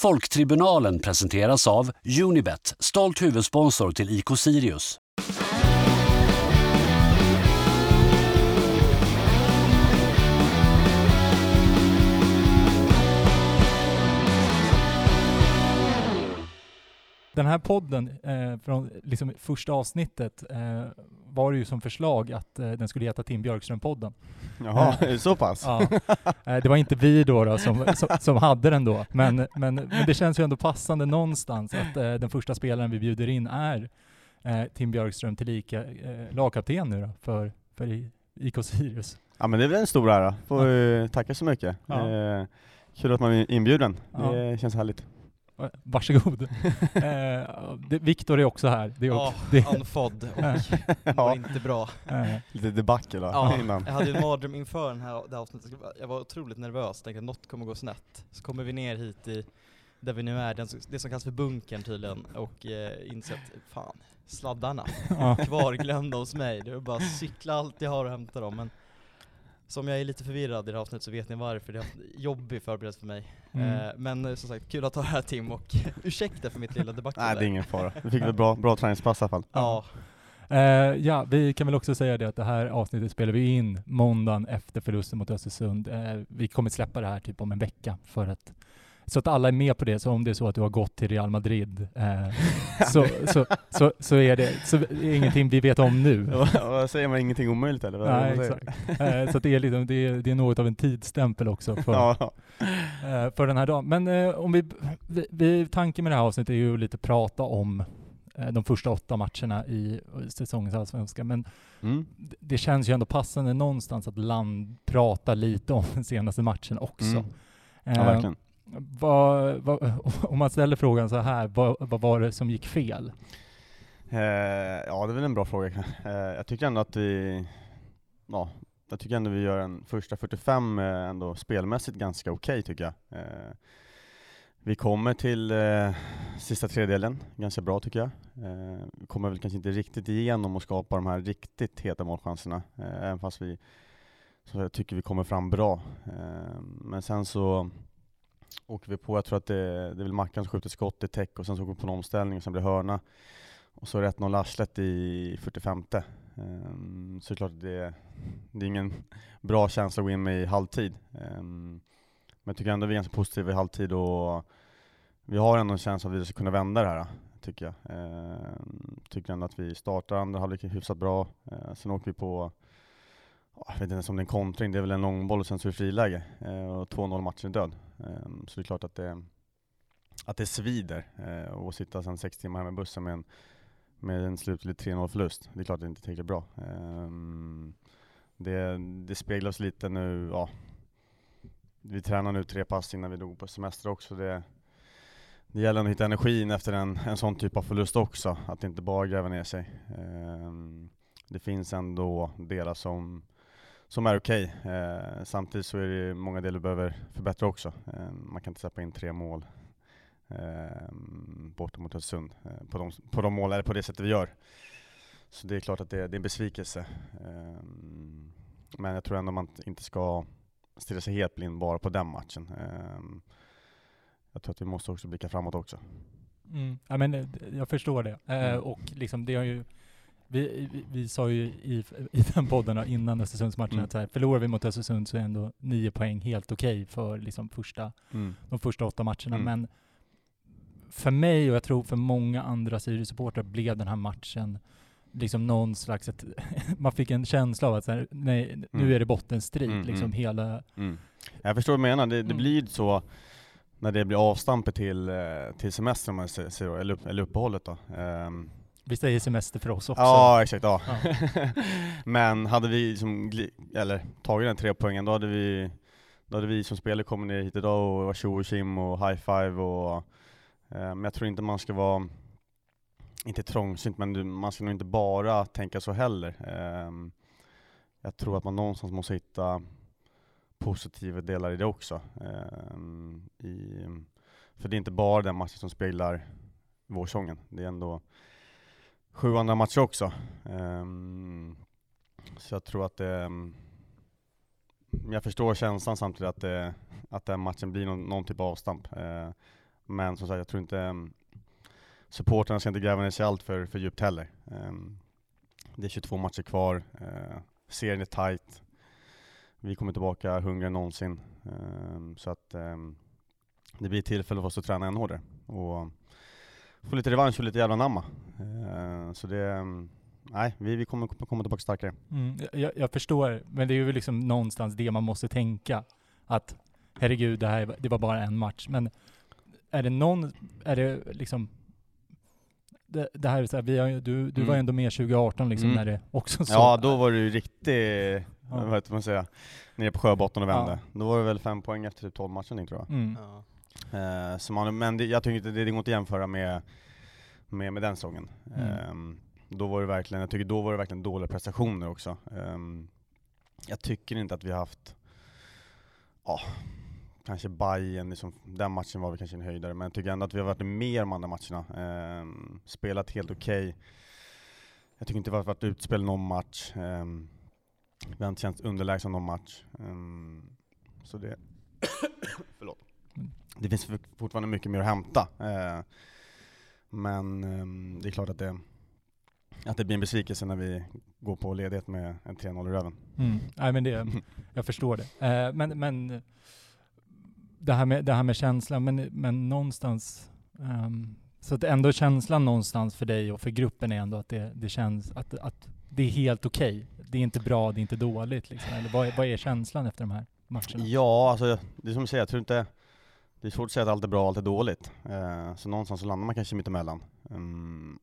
Folktribunalen presenteras av Unibet, stolt huvudsponsor till IK Sirius. Den här podden, eh, från liksom första avsnittet, eh, var det ju som förslag att eh, den skulle heta Tim Björkström-podden. Jaha, det så pass? Ja. Eh, det var inte vi då, då som, som, som hade den då, men, men, men det känns ju ändå passande någonstans att eh, den första spelaren vi bjuder in är eh, Tim Björkström tillika eh, lagkapten nu då för, för IK Sirius. Ja men det är väl en stor ära, får ja. tacka så mycket. Ja. Eh, kul att man är inbjuden, Ja. det känns härligt. Eh, Varsågod. eh, Viktor är också här. Det är Ja, också, det, unfodd och Ja. mår inte bra. eh, Lite debacle då, Ja, innan. jag hade en mardröm inför den här, det här avsnittet. Jag var otroligt nervös, tänkte att något kommer gå snett. Så kommer vi ner hit i, där vi nu är, den, det som kallas för bunkern tydligen, och eh, inser att fan, sladdarna ja. kvarglömda hos mig. Det var bara cykla allt jag har och hämta dem. Men som jag är lite förvirrad i det här avsnittet så vet ni varför. Det är en jobbig förberedelse för mig. Mm. Eh, men eh, som sagt, kul att ha det här Tim och ursäkta för mitt lilla debacle Nej det är ingen fara, vi fick väl bra, bra träningspass i alla fall. Ja, Eh, ja, vi kan väl också säga det att det här avsnittet spelar vi in måndagen efter förlusten mot Östersund. Eh, vi kommer släppa det här typ om en vecka för att så att alla är med på det, så om det är så att du har gått till Real Madrid eh, så, så, så, så är det så är det ingenting vi vet om nu. Vad säger man, ingenting omöjligt eller? Nej, exakt. Eh, så att det, är liksom, det, är, det är något av en tidsstämpel också för, Ja, eh, för den här dagen. Men eh, om vi, vi, vi, tanken med det här avsnittet är ju att lite prata om eh, de första åtta matcherna i säsongens allsvenska. Men mm. det- känns ju ändå passande någonstans att land prata lite om den senaste matchen också. Mm. Eh, ja verkligen vad, vad, om man ställer frågan så här, vad, vad var det som gick fel? Eh, ja det är väl en bra fråga. Eh, jag tycker ändå att vi, ja, jag tycker ändå vi gör en första 45 eh, ändå spelmässigt ganska okej tycker jag. Eh, vi kommer till eh, sista tredjedelen ganska bra tycker jag. Eh, vi kommer väl kanske inte riktigt igenom och skapa de här riktigt heta målchanserna, eh, även fast vi så jag tycker vi kommer fram bra. Eh, men sen så åker vi på, jag tror att det, det är väl Mackan som skjuter skott i täck och sen så åker vi på en omställning och sen blir det hörna. Och så är det 1-0 Arslet i 45. Um, ehm, så det är klart att det, det är ingen bra känsla att gå in med i halvtid. Ehm, men jag tycker ändå vi är ganska positiva i halvtid och vi har ändå en känsla att vi ska kunna vända det här, tycker jag. Ehm, tycker ändå att vi startar andra halvlek hyfsat bra. Eh, sen åker vi på, jag vet inte ens om det är en kontring, det är väl en långboll och sen så är det friläge. Eh, och 2-0 matchen är död. Ehm, så det är klart att det, att det svider eh, att sitta sen sex timmar här med bussen med en, med en slutlig 3-0 förlust. Det är klart att det inte är tillräckligt bra. Ehm, det, det speglas lite nu, ja. Vi tränar nu tre pass innan vi drog på semester också. Det, det gäller att hitta energin efter en, en sån typ av förlust också, att inte bara gräva ner sig. Ehm, det finns ändå delar som, som är okej. Eh, samtidigt så är det många delar vi behöver förbättra också. Ehm, man kan inte släppa in tre mål eh, borta mot Östersund eh, på, de, på de mål, eller på det sättet vi gör. Så det är klart att det, det är en besvikelse. Eh, men jag tror ändå man inte ska stirra sig helt blind bara på den matchen. Eh, jag tror att vi måste också blicka framåt också. Mm. Ja, men eh, jag förstår det. Eh, Mm. och liksom det har ju, vi, vi, vi sa ju i, i den podden innan Östersundsmatchen Mm. att så här, förlorar vi mot Östersund så är ändå nio poäng helt okej för liksom första, de första åtta matcherna. Mm. Men för mig och jag tror för många andra Sirius-supportrar blev den här matchen liksom någon slags, ett, man fick en känsla av att så här, nej, nu Mm. är det bottenstrid, Mm, liksom mm. hela, Mm. Jag förstår vad du menar, det, det Mm. blir så när det blir avstampet till, eh, till semestern, eller, upp, eller uppehållet då. Vi säger semester för oss också. Ja, exakt. Ja. Ja. Men hade vi liksom eller, tagit den tre poängen, då hade vi då hade vi som spelare kommit ner hit idag och var tjo och tjim och high five och eh, Men jag tror inte man ska vara, inte trångsynt, men man ska nog inte bara tänka så heller. Ehm, jag tror att man någonstans måste hitta positiva delar i det också. Ehm, i, för det är inte bara den matchen som speglar vårsången. Det är ändå sju andra matcher också. Um, så jag tror att det, Um, jag förstår känslan samtidigt att, det, att den matchen blir någon, någon typ av avstamp. Uh, Men som sagt, jag tror inte um, supportrarna ska inte gräva ner sig allt för, för djupt heller. Um, det är 22 matcher kvar, uh, serien är tight. Vi kommer tillbaka hungriga än någonsin. Um, så att um, det blir ett tillfälle för oss att träna ännu hårdare. Och få lite revansch och lite jävla namma. Uh, så det, um, nej, vi, vi kommer komma tillbaka starkare. Mm, jag, jag, förstår, men det är ju liksom någonstans det man måste tänka. Att herregud, det här det var bara en match. Men är det någon, är det liksom det, det här, så här, vi har, du, du mm. var ändå med 2018 liksom mm. när det också så. Ja, då var du riktigt, ja. vad heter man säga, nere på sjöbotten och vände. Ja. Då var det väl fem poäng efter typ 12 matcher tror jag. Mm. Ja. Uh, så man, men det, jag tycker inte det, det går inte att jämföra med, med, med den säsongen. Um, då var det verkligen, jag tycker då var det verkligen dåliga prestationer också. Um, jag tycker inte att vi har haft, ja, kanske Bayern, liksom, den matchen var väl kanske en höjdare, men jag tycker ändå att vi har varit mer de andra matcherna. Eh, spelat helt okej. Okay. Jag tycker inte vi har varit utspel någon match. Eh, vi har inte känt underlägsna någon match. Eh, så det... Förlåt. Det finns fortfarande mycket mer att hämta. Eh, men ehm, det är klart att det, att det blir en besvikelse när vi går på ledighet med en 3-0 i röven. Mm. Nej, men det, jag förstår det. Eh, men, men det här med, det här med känslan, men, men någonstans um, så att ändå känslan någonstans för dig och för gruppen är ändå att det, det känns att, att det är helt okej. Okay. Det är inte bra, det är inte dåligt liksom. Eller vad, vad är känslan efter de här matcherna? Ja, alltså det är som du säger, jag tror inte det är svårt att säga att allt är bra och allt är dåligt. Eh, så någonstans så landar man kanske mittemellan. Ehm,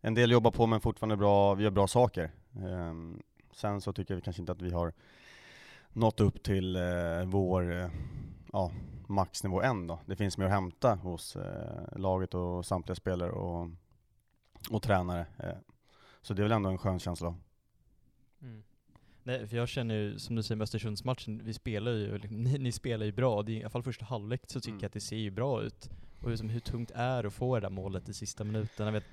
en del jobbar på men fortfarande bra, vi gör bra saker. Ehm, sen så tycker jag kanske inte att vi har nått upp till eh, vår eh, ja, maxnivå än då. Det finns mer att hämta hos laget och samtliga spelare och, och tränare. Så det är väl ändå en skön känsla. Mm. Nej, för jag känner ju, som du säger med Östersundsmatchen, vi spelar ju, ni, ni, spelar ju bra. Det är, I alla fall första halvlek så tycker mm. jag att det ser ju bra ut. Och liksom, hur tungt är det att få det där målet i sista minuten? Jag vet,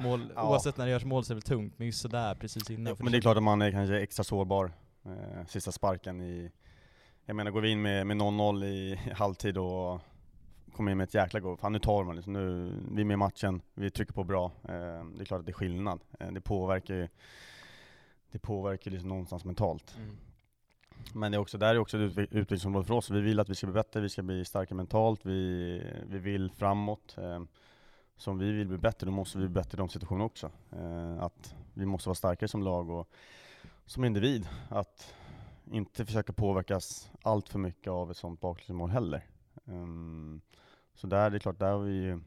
mål, ja. Oavsett när det görs mål så är det väl tungt, men just sådär precis innan. Ja, men det är klart att man är kanske extra sårbar eh, sista sparken i, jag menar, går vi in med, med 0-0 i halvtid och kommer in med ett jäkla go, fan nu tar man liksom, nu, vi är med i matchen, vi trycker på bra. Eh, det är klart att det är skillnad. Eh, det påverkar ju, det påverkar liksom någonstans mentalt. Mm. Men det är också, där är också ett utvecklingsområde för oss. Vi vill att vi ska bli bättre, vi ska bli starka mentalt, vi, vi vill framåt. Eh, så om vi vill bli bättre, då måste vi bli bättre i de situationerna också. Eh, att vi måste vara starkare som lag och som individ. Att inte försöka påverkas allt för mycket av ett sånt baklängsmål heller. Um, så där, det är klart, där har vi ju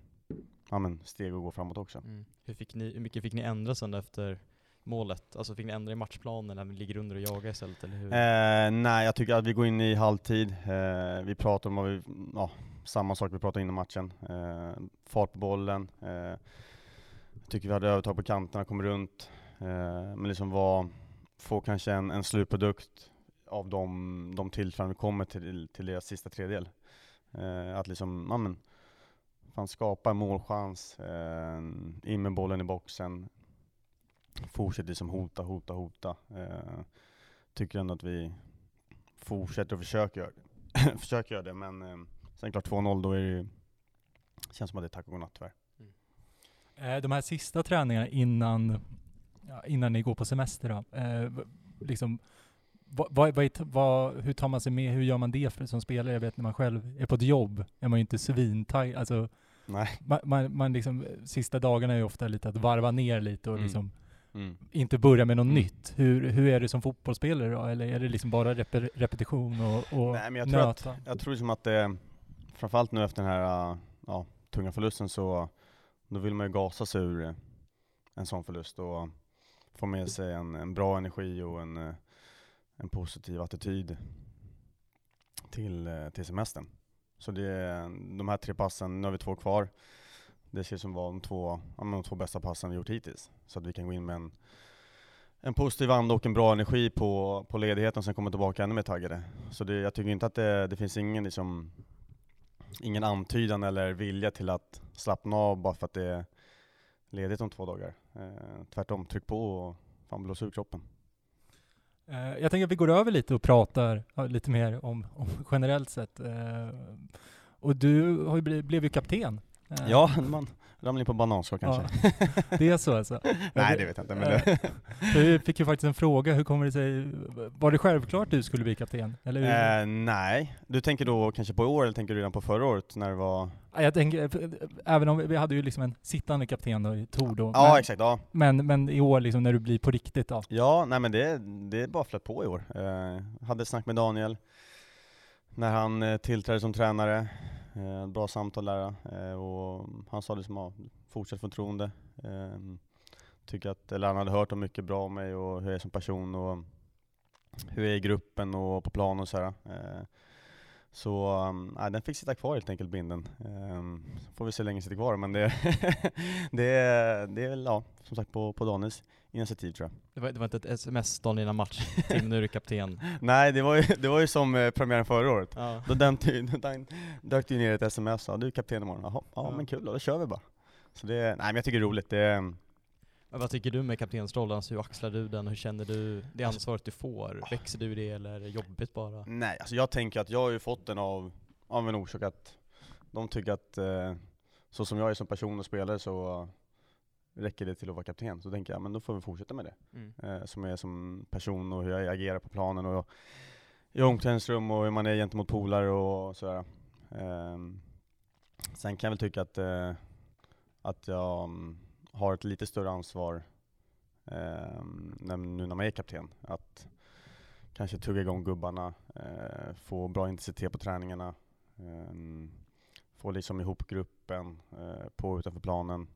ja, men steg att gå framåt också. Mm. Hur, fick ni, hur mycket fick ni ändra sen efter målet? Alltså fick ni ändra i matchplanen när ni ligger under och jagar istället, eller hur? Eh, nej, jag tycker att vi går in i halvtid. Eh, vi pratar om vi, ja, samma sak vi pratade innan matchen. Eh, fart på bollen. Eh, jag tycker vi hade övertag på kanterna, kom runt. Eh, men liksom var, få kanske en, en slutprodukt av de, de tillfällen vi kommer till, till deras sista tredjedel. Eh, att liksom, ja men, fan skapa en målchans, eh, in med bollen i boxen, fortsätter liksom hota, hota, hota. Eh, tycker ändå att vi fortsätter och försöker göra det, försöker göra det men eh, sen klart 2-0 då är det ju, känns som att det är tack och godnatt tyvärr. Mm. Eh, de här sista träningarna innan, ja, innan ni går på semester då, eh, liksom vad, vad, vad, hur tar man sig med, hur gör man det för, som spelare? Jag vet när man själv är på ett jobb är man ju inte svintaj, alltså Nej. Man, man, man liksom, sista dagarna är ju ofta lite att varva ner lite och mm. liksom mm. inte börja med något mm. nytt. Hur, hur är det som fotbollsspelare då? Eller är det liksom bara rep repetition och, och Nej, men jag tror nöta? Att, jag tror liksom att det, framförallt nu efter den här ja, tunga förlusten så, då vill man ju gasa sig ur en sån förlust och få med sig en, en bra energi och en en positiv attityd till, eh, till semestern. Så det är de här tre passen, nu har vi två kvar. Det ser ut som vara de två, ja, de två bästa passen vi gjort hittills. Så att vi kan gå in med en, en positiv anda och en bra energi på, på ledigheten och sen komma tillbaka ännu mer taggade. Så det, jag tycker inte att det, det finns ingen, liksom, ingen antydan eller vilja till att slappna av bara för att det är ledigt om två dagar. Eh, tvärtom, tryck på och fan blås ur kroppen. Eh, jag tänker att vi går över lite och pratar lite mer om, om generellt sett. Eh, och du har ju blivit, blev ju kapten. Eh, Ja, man ramlar in på bananskal kanske. Ja, det är så alltså. Nej det vet jag inte, men det, Vi fick ju faktiskt en fråga, hur kommer det sig, var det självklart du skulle bli kapten? Eller hur? eh, nej. Du tänker då kanske på i år, eller tänker du redan på förra året när det var? Ja, Jag tänker, även om vi hade ju liksom en sittande kapten då, i Tor då, Ja men, exakt, ja. men, men i år liksom när du blir på riktigt då? Ja, nej men det, det är bara flöt på i år. Eh, hade snack med Daniel när han eh, tillträdde som tränare. Eh, bra samtal där eh, och han sa liksom ja, fortsätt förtroende. Eh, tycker att, eller han hade hört om mycket bra om mig och hur jag är som person och hur jag är i gruppen och på plan och sådär. Eh, så um, nej, den fick sitta kvar helt enkelt, binden. Um, får vi se hur länge den sitter kvar, men det, det, är- det är väl ja, som sagt på, på Daniels initiativ tror jag. Det var, det var inte ett sms dagen innan match, Tim nu är du kapten. Nej, det var ju, det var ju som eh, premiären förra året. Ja. Då dök det ju ner ett sms, ja du är kapten imorgon. Jaha, ja, Ja. men kul då, då kör vi bara. Så det, nej men jag tycker det är roligt. Det, Men vad tycker du med kaptensrollen? Alltså, hur axlar du den? Hur känner du det Alltså- ansvaret du får? Växer du i det eller är det jobbigt bara? nej, alltså jag tänker att jag har ju fått den av, av en orsak att de tycker att eh, så som jag är som person och spelare så räcker det till att vara kapten. Så tänker jag, men då får vi fortsätta med det. Mm. eh, som jag är som person och hur jag agerar på planen och i omklädningsrum och hur man är gentemot polare och sådär. Ehm, sen kan jag väl tycka att, eh, att jag mm, har ett lite större ansvar ehm, när, nu när man är kapten. Att kanske tugga igång gubbarna, eh, få bra intensitet på träningarna, ehm, få liksom ihop gruppen på och utanför planen.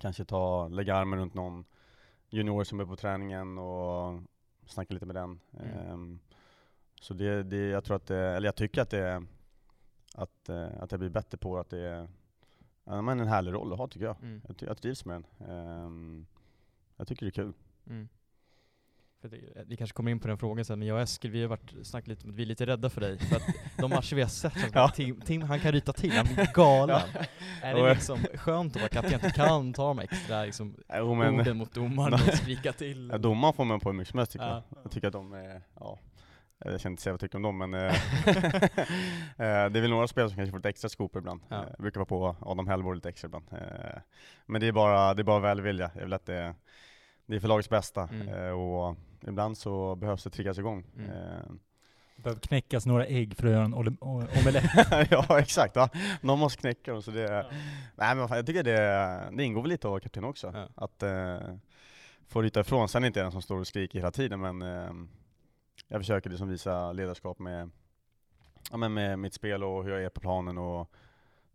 Kanske ta, lägga armen runt någon junior som är på träningen och snacka lite med den. Mm. Ehm, så det, det, jag tror att det, eller jag tycker att det att, eh, att jag blir bättre på att det är ja, men en härlig roll att ha tycker jag. Mm. Jag trivs med den. Ehm, jag tycker det är kul. Mm. För det, vi kanske kommer in på den frågan sen, men jag och Eskil, vi har varit, snackat lite om att vi är lite rädda för dig. För att de matcher vi har sett, Ja. Tim, Tim, han kan ryta till, han blir galen. Är Och- det liksom skönt att vara kapten, du kan ta de extra liksom, Jo, men, orden mot domaren och skrika till? ja, domaren får man på hur mycket som helst tycker Ja. jag. Jag tycker att de är, ja, jag känner inte säga vad jag tycker om dem men eh, eh, det är väl några spelare som kanske får lite extra skopor ibland. Ja. Eh, brukar vara på Adam Hellborg lite extra ibland. Eh, men det är bara, det är bara välvilja. Jag vill att det, det är för lagets bästa Mm. eh, och ibland så behövs det triggas igång. Mm. Eh, Det behöver knäckas några ägg för att göra en omelett. ja exakt, ja. någon måste knäcka dem. Så det, Nej men fan, jag tycker det, det ingår väl lite vara kapten också. Ja. Att eh, få ryta ifrån. Sen är inte jag den som står och skriker hela tiden men eh, jag försöker liksom visa ledarskap med, ja, men med mitt spel och hur jag är på planen och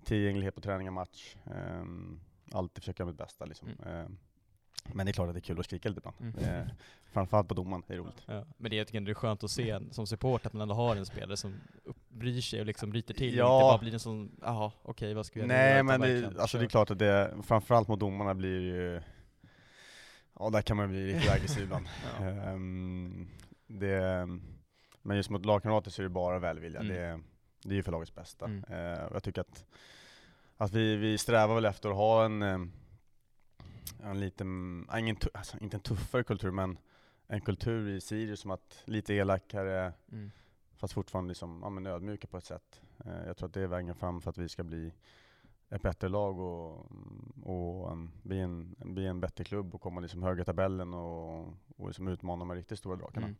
tillgänglighet på träning och match. Eh, alltid försöka göra mitt bästa liksom. Eh, men det är klart att det är kul att skrika lite ibland. Mm. Eh, framförallt på domaren, det är roligt. Ja, men det jag tycker det är skönt att se som support att man ändå har en spelare som bryr sig och liksom ryter till Ja. och inte bara blir en sån, jaha okej vad ska göra nu?" Nej Utan men det, alltså det är klart att det, framförallt mot domarna blir ju, ja där kan man bli riktigt aggressiv ibland. Ja. Ehm, det, men just mot lagkamrater så är det bara välvilja, Mm. det, det är ju för lagets bästa. Mm. Och jag tycker att, att vi, vi strävar väl efter att ha en, eh, en liten, ingen, alltså, inte en tuffare kultur men en kultur i Sirius som att lite elakare, Mm. fast fortfarande liksom, ja, men ödmjuka på ett sätt. Eh, jag tror att det är vägen fram för att vi ska bli ett bättre lag och, och um, bli, en, bli en bättre klubb och komma liksom högre i tabellen och, och liksom utmana de riktigt stora drakarna. Mm.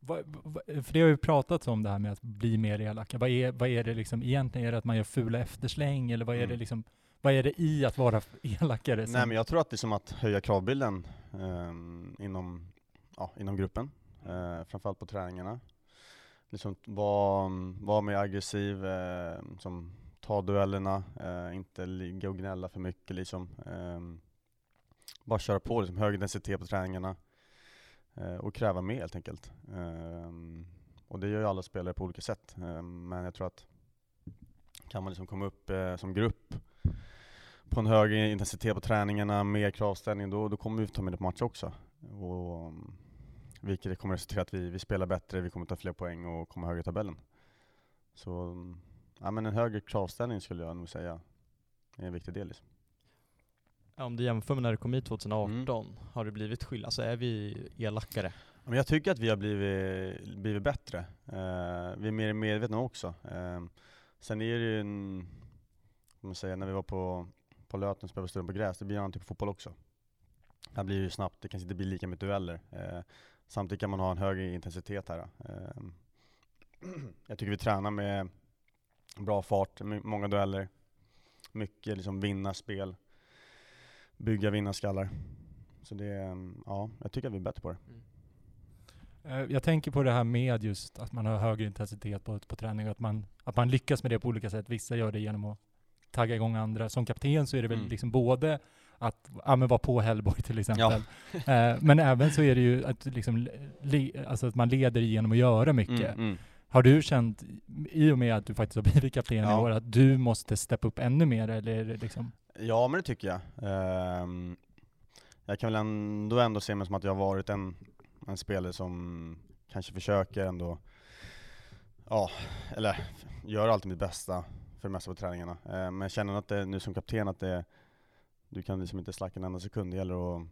Vad- vad- För det har ju pratats om det här med att bli mer elaka. Vad är, vad är det liksom egentligen? Är det att man gör fula eftersläng eller vad är det Mm. liksom, vad är det i att vara elakare? som- Nej men jag tror att det är som att höja kravbilden eh, inom, ja, inom gruppen, eh, framförallt på träningarna. Liksom vara var mer aggressiv, eh, som ta duellerna, eh, inte ligga och gnälla för mycket liksom. Ehm, bara köra på, liksom, hög densitet på träningarna eh, och kräva mer helt enkelt. Ehm, och det gör ju alla spelare på olika sätt, ehm, men jag tror att kan man liksom komma upp eh, som grupp på en högre intensitet på träningarna, mer kravställning, då, då kommer vi ta med det på match också. Och, um, vilket kommer resultera i att vi, vi spelar bättre, vi kommer ta fler poäng och komma högre i tabellen. Så um, ja, men en högre kravställning skulle jag nog säga är en viktig del. Liksom. Ja, om du jämför med när du kom hit 2018, Mm. har det blivit skillnad? Alltså är vi elakare? Men jag tycker att vi har blivit, blivit bättre. Eh, vi är mer medvetna också. Eh, sen är det ju en, som man säger, när vi var på, på Löten och spelade större på gräs, det blir en annan typ av fotboll också. Här blir det ju snabbt, det kanske inte blir lika mycket dueller. Eh, samtidigt kan man ha en högre intensitet här. Eh, jag tycker vi tränar med bra fart, många dueller, mycket liksom vinnarspel, bygga vinnarskallar. Så det, är, ja, jag tycker att vi är bättre på det. Eh, Jag tänker på det här med just att man har högre intensitet på, på träning och att man, att man lyckas med det på olika sätt. Vissa gör det genom att tagga igång andra. Som kapten så är det väl Mm. liksom både att ja, men vara på Hellborg till exempel. Eh, men även så är det ju att, liksom, le, alltså att man leder genom att göra mycket. Mm, mm. Har du känt, i och med att du faktiskt har blivit kapten i Ja. år, att du måste steppa upp ännu mer? Eller liksom, Ja, men det tycker jag. Ehm, jag kan väl ändå, ändå se mig som att jag har varit en, en spelare som kanske försöker ändå, ja, eller gör alltid mitt bästa för det mesta på träningarna. Eh, men jag känner att det, nu som kapten att det, du kan liksom inte slacka en enda sekund. Det gäller att,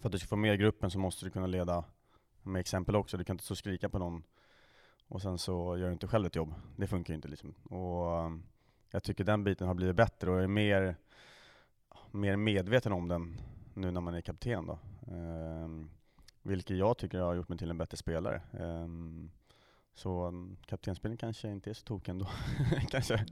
för att du ska få med gruppen så måste du kunna leda med exempel också. Du kan inte stå och skrika på någon och sen så gör du inte själv ett jobb. Det funkar ju inte liksom. Och, eh, jag tycker den biten har blivit bättre och jag är mer, mer medveten om den nu när man är kapten då. Ehm, vilket jag tycker har gjort mig till en bättre spelare. Ehm, så um, kaptensspelning kanske inte är så tokig ändå. kanske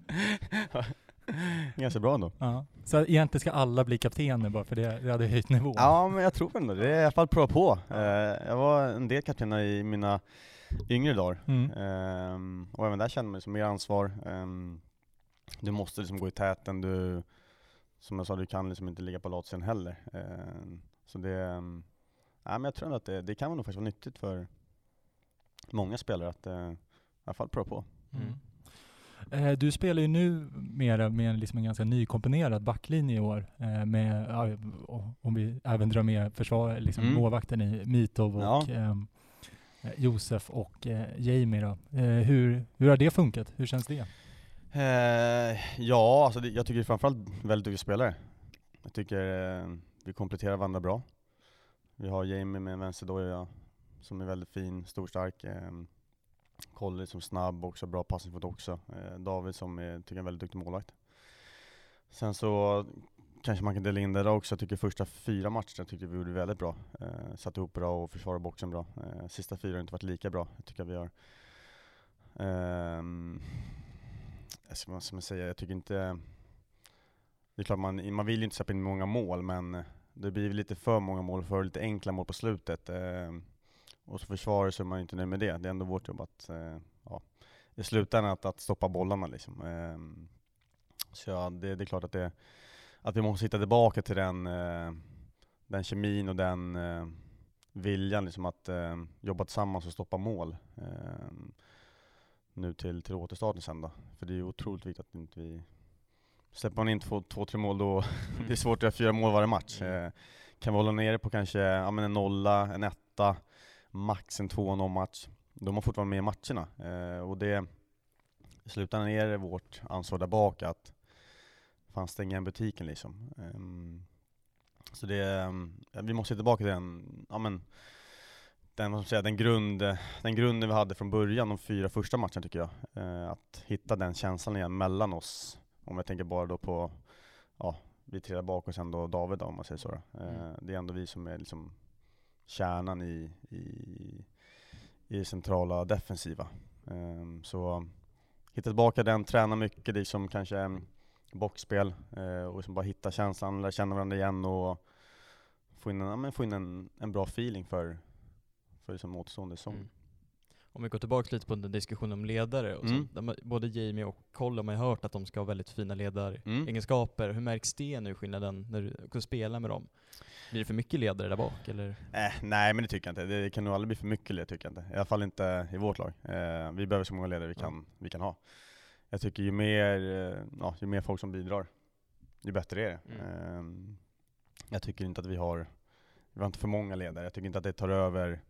ganska bra ändå. ja. Så egentligen ska alla bli kaptener bara för det, det hade höjt nivån? Ja, men jag tror ändå det. är i alla fall prova på. Eh, jag var en del kaptener i mina yngre dagar. Mm. Ehm, och även där känner man liksom mer ansvar. Ehm, du måste liksom gå i täten, du, som jag sa, du kan liksom inte ligga på latsidan heller. Ehm, så det, um, ja, men jag tror ändå att det, det kan nog faktiskt vara nyttigt för många spelare att eh, i alla fall prova på. Mm. Eh, Du spelar ju nu mera med en, liksom en ganska nykomponerad backlinje i år. Eh, med, och- om vi även drar med försvar, liksom Mm. målvakten i Mitov och Ja. eh, Josef och eh, Jamie då. Hur, hur har det funkat? Hur känns det? Ja, alltså det, jag tycker framförallt väldigt duktiga spelare. Jag tycker vi kompletterar varandra bra. Vi har Jamie med en vänsterdoja som är väldigt fin, stor, stark. Eh, som snabb, också bra passningsfot också. Eh, David som är, tycker jag är en väldigt duktig målvakt. Sen så kanske man kan dela in det där också. Jag tycker första fyra matcherna tyckte vi gjorde väldigt bra. Eh, satt ihop bra och försvarade boxen bra. Eh, sista fyra har inte varit lika bra. Jag tycker vi har Ehm, jag ska, vad ska man säga, jag tycker inte... Det är klart man, man vill ju inte släppa in många mål, men det blir lite för många mål, för lite enkla mål på slutet. Eh, och så försvarar så är man inte nöjd med det. Det är ändå vårt jobb att, eh, ja, i slutändan att, att stoppa bollarna liksom. Ehm, så ja, det, det är klart att, det, att vi måste hitta tillbaka till den, eh, den kemin och den eh, viljan liksom att eh, jobba tillsammans och stoppa mål. Ehm, nu till, till återstarten sen då. För det är ju otroligt viktigt att inte vi... Släpper man in två, två tre mål då, det är svårt att göra fyra mål varje match. Mm. Eh, kan vi hålla nere på kanske ja, men en nolla, en etta, max en 2-0 match, är man fortfarande med i matcherna. Eh, och det, i slutändan är det vårt ansvar där bak att fan stänga igen butiken liksom. Ehm, så det, ja, vi måste tillbaka till den, ja men, den, vad ska säga, den, grund, den grunden vi hade från början, de fyra första matcherna tycker jag. Eh, att hitta den känslan igen mellan oss. Om jag tänker bara då på, ja, vi tre där bak och sen då David då, om man säger så. Eh, Mm. Det är ändå vi som är liksom kärnan i, i, i centrala defensiva. Eh, så hitta tillbaka den, träna mycket, liksom kanske mm, boxspel eh, och liksom bara hitta känslan, lära känna varandra igen och få in en, ja, få in en, en bra feeling för, för liksom återstående säsong. Mm. Om vi går tillbaka lite på den diskussionen om ledare och Mm. Både Jamie och Cole har man ju hört att de ska ha väldigt fina Mm. ledaregenskaper. Hur märks det nu, skillnaden, när du spelar med dem? Blir det för mycket ledare där bak eller? Eh, nej men det tycker jag inte. Det kan nog aldrig bli för mycket ledare tycker jag inte. I alla fall inte i vårt lag. Eh, vi behöver så många ledare vi kan, vi kan ha. Jag tycker ju mer, eh, ja, ju mer folk som bidrar, ju bättre är det. Mm. Eh, jag tycker inte att vi har, vi har inte för många ledare. Jag tycker inte att det tar över,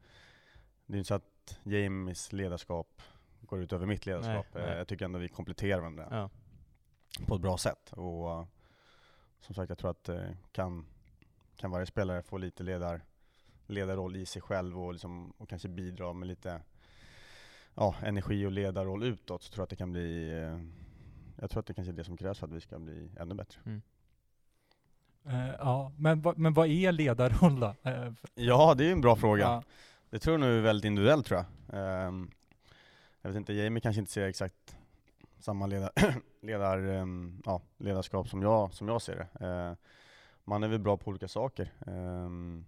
det är inte så att Jamies ledarskap går ut över mitt ledarskap. Nej, Eh, nej. jag tycker ändå vi kompletterar varandra Ja. på ett bra sätt. Och eh, som sagt, jag tror att eh, kan, kan varje spelare få lite ledar, ledarroll i sig själv och, liksom, och kanske bidra med lite ja, energi och ledarroll utåt så tror jag att det kan bli, eh, jag tror att det kanske är det som krävs för att vi ska bli ännu bättre. Mm. Eh, ja, men, men vad är ledarroll då? Eh, Ja, det är ju en bra fråga. ja. Det tror jag nog är väldigt individuellt tror jag. Ehm, jag vet inte, Jamie kanske inte ser exakt samma ledar, ledar, ehm, ja, ledarskap som jag, som jag ser det. Ehm, man är väl bra på olika saker. Ehm,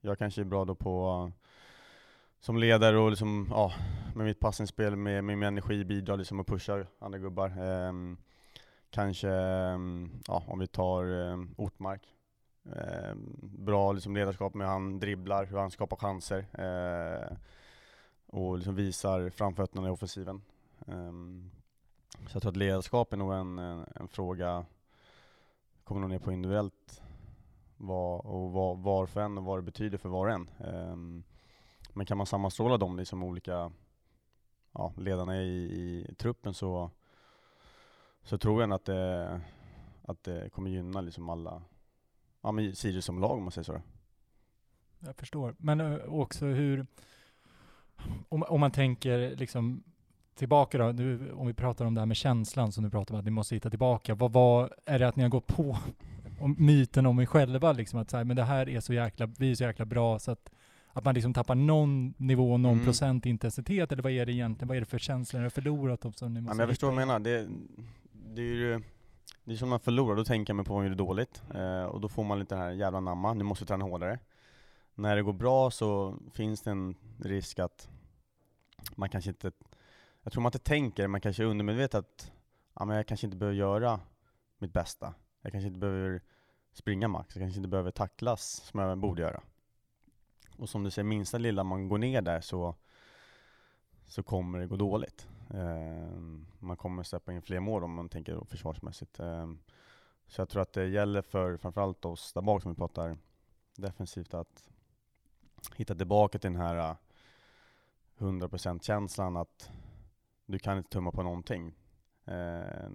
jag kanske är bra då på som ledare och liksom, ja, med mitt passningsspel, med, med min energi bidrar liksom och pushar andra gubbar. Ehm, kanske, ja, om vi tar ehm, Ortmark, Eh, bra liksom ledarskap med hur han dribblar, hur han skapar chanser eh, och liksom visar framfötterna i offensiven. Så jag tror att ledarskap är nog en, en, en fråga, kommer nog ner på individuellt, vad, och vad, var för en och vad det betyder för var och en. Um, men kan man sammanstråla de liksom olika ja, ledarna i, i truppen så, så tror jag att det, att det kommer gynna liksom alla ja, men Sirius som lag om man säger så. Jag förstår. Men eh, också hur, om, om man tänker liksom tillbaka då, nu, om vi pratar om det här med känslan som du pratar om att ni måste hitta tillbaka. Vad var, är det att ni har gått på om myten om er själva liksom att så här, men det här är så jäkla, vi är så jäkla bra så att att man liksom tappar någon nivå, någon Mm. procent intensitet, eller vad är det egentligen? Vad är det för känslor ni har förlorat? Som ni Ja, måste men jag förstår vad du menar. Det, det är ju det är som man förlorar, då tänker man på vad man gjorde dåligt. Eh, och då får man lite här jävla namma, nu måste vi träna hårdare. När det går bra så finns det en risk att man kanske inte, jag tror man inte tänker, man kanske är undermedvetet att ja, men jag kanske inte behöver göra mitt bästa. Jag kanske inte behöver springa max, jag kanske inte behöver tacklas som jag borde göra. Och som du säger, minsta lilla man går ner där så, så kommer det gå dåligt. Eh, man kommer släppa in fler mål om man tänker då försvarsmässigt. Eh, så jag tror att det gäller för framförallt oss där bak som vi pratar defensivt att hitta tillbaka till den här äh, 100% känslan att du kan inte tumma på någonting. Eh,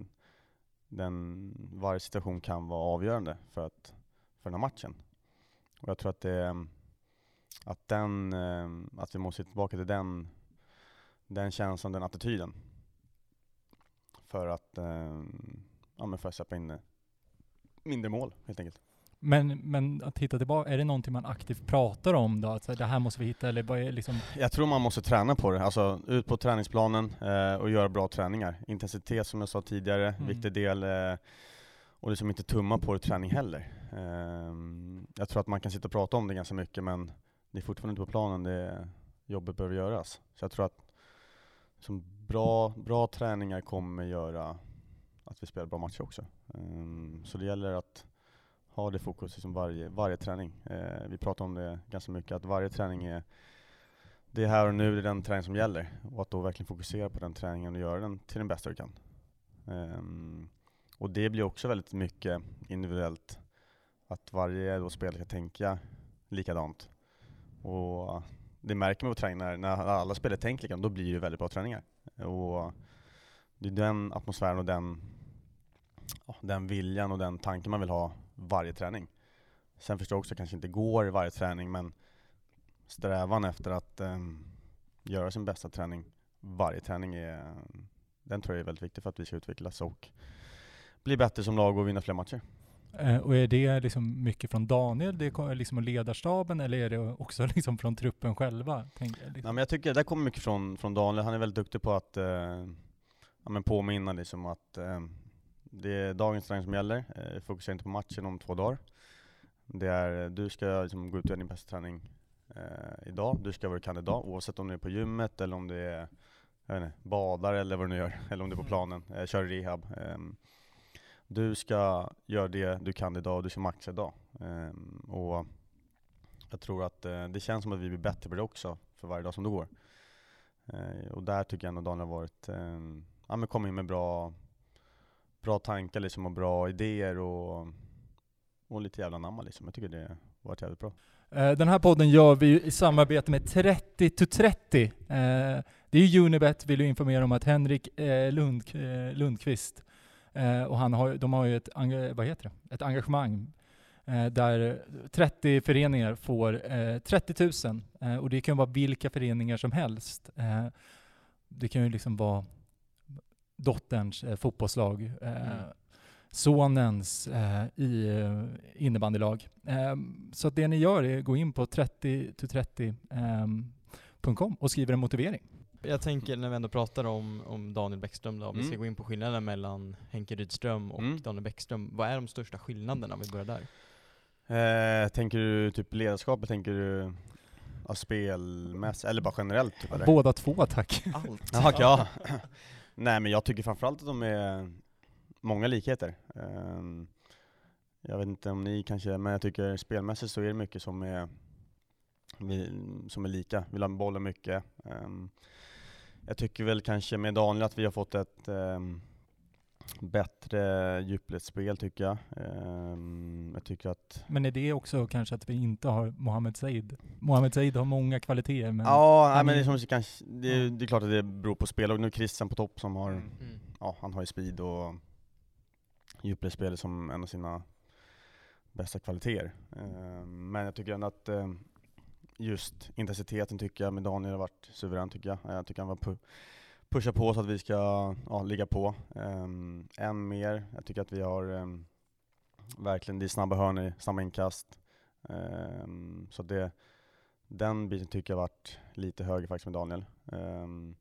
den, varje situation kan vara avgörande för, att, för den här matchen. Och jag tror att det att, den, eh, att vi måste hitta tillbaka till den den känslan, den attityden. För att, eh, ja, men för att släppa in eh, mindre mål helt enkelt. Men, men att hitta tillbaka, är det någonting man aktivt pratar om då? Att så här, det här måste vi hitta, eller vad är liksom? Jag tror man måste träna på det, alltså ut på träningsplanen eh, och göra bra träningar. Intensitet som jag sa tidigare, Mm. viktig del. Eh, och liksom inte tumma på det träning heller. Eh, jag tror att man kan sitta och prata om det ganska mycket men det är fortfarande inte på planen det jobbet behöver göras. Så jag tror att som bra, bra träningar kommer göra att vi spelar bra matcher också. Ehm, så det gäller att ha det fokus liksom varje, varje träning. Eh, vi pratar om det ganska mycket, att varje träning är det är här och nu, det är den träning som gäller. Och att då verkligen fokusera på den träningen och göra den till den bästa du kan. Um, och det blir också väldigt mycket individuellt. Att varje då spelare ska tänka likadant. Och det märker man på träningen när, alla spelare tänker likadant, då blir det väldigt bra träningar. Och det är den atmosfären och den, den viljan och den tanken man vill ha varje träning. Sen förstår jag också att det kanske inte går varje träning, men strävan efter att em, göra sin bästa träning varje träning är, den tror jag är väldigt viktig för att vi ska utvecklas och bli bättre som lag och vinna fler matcher. Eh, och är det liksom mycket från Daniel, det är liksom ledarstaben, eller är det också liksom från truppen själva? Tänker jag, Nej, liksom. men jag tycker det kommer mycket från, från Daniel, han är väldigt duktig på att eh, ja, men påminna liksom att eh, det är dagens träning som gäller, eh, fokusera inte på matchen om två dagar. Det är, du ska liksom gå ut och göra din bästa träning eh, idag, du ska vara kandidat oavsett om det är på gymmet eller om det är jag inte, badar eller vad du nu gör, eller om det är på Mm. planen, eh, kör rehab. Ehm, du ska göra det du kan idag och du ska maxa idag. Ehm, och jag tror att eh, det känns som att vi blir bättre på det också för varje dag som det går. Eh, och där tycker jag ändå Daniel har varit, eh, ja men kommit in med bra, bra tankar liksom och bra idéer och, och lite jävla namma liksom. Jag tycker det har varit jävligt bra. Eh, Den här podden gör vi i samarbete med 30 to 30. Eh, Det är ju Unibet, vill ju informera om att Henrik eh, Lund, eh, Lundqvist, eh, och han har, de har ju ett, vad heter det? ett engagemang eh, där 30 föreningar får eh, 30 000 eh, och det kan vara vilka föreningar som helst. Det kan ju liksom vara dotterns eh, fotbollslag, eh, Mm. sonens eh, i eh, innebandylag. Eh, så att det ni gör är att gå in på 30to30.com och skriver en motivering. Jag tänker när vi ändå pratar om, om Daniel Bäckström då, om vi Mm. ska gå in på skillnaden mellan Henke Rydström och Mm. Daniel Bäckström. Vad är de största skillnaderna om vi börjar där? Eh, tänker du typ ledarskapet, tänker du ja, spelmässigt, eller bara generellt? Typ, eller? Båda två tack. Allt. Okej, ja. Nej men jag tycker framförallt att de är många likheter. Ehm, jag vet inte om ni kanske, men jag tycker spelmässigt så är det mycket som är, som är lika. Vi la bollen mycket. Ehm, jag tycker väl kanske med Daniel att vi har fått ett ehm, bättre djupledsspel tycker jag. Ehm, jag tycker att Men är det också kanske att vi inte har Mohamed Said? Mohamed Said har många kvaliteter men Ja, nej, men det är- som kanske, det, är, det är klart att det beror på spel, och nu är Christian på topp som har Mm. Ja, han har ju speed och djupledsspelet som en av sina bästa kvaliteter. Eh, Men jag tycker ändå att eh, just intensiteten tycker jag med Daniel har varit suverän tycker jag. Jag tycker han var pusha på så att vi ska ja, ligga på. Um, än mer, jag tycker att vi har um, verkligen, det är snabba hörnor, snabba inkast. Um, så det, den biten tycker jag varit lite högre faktiskt med Daniel. Um,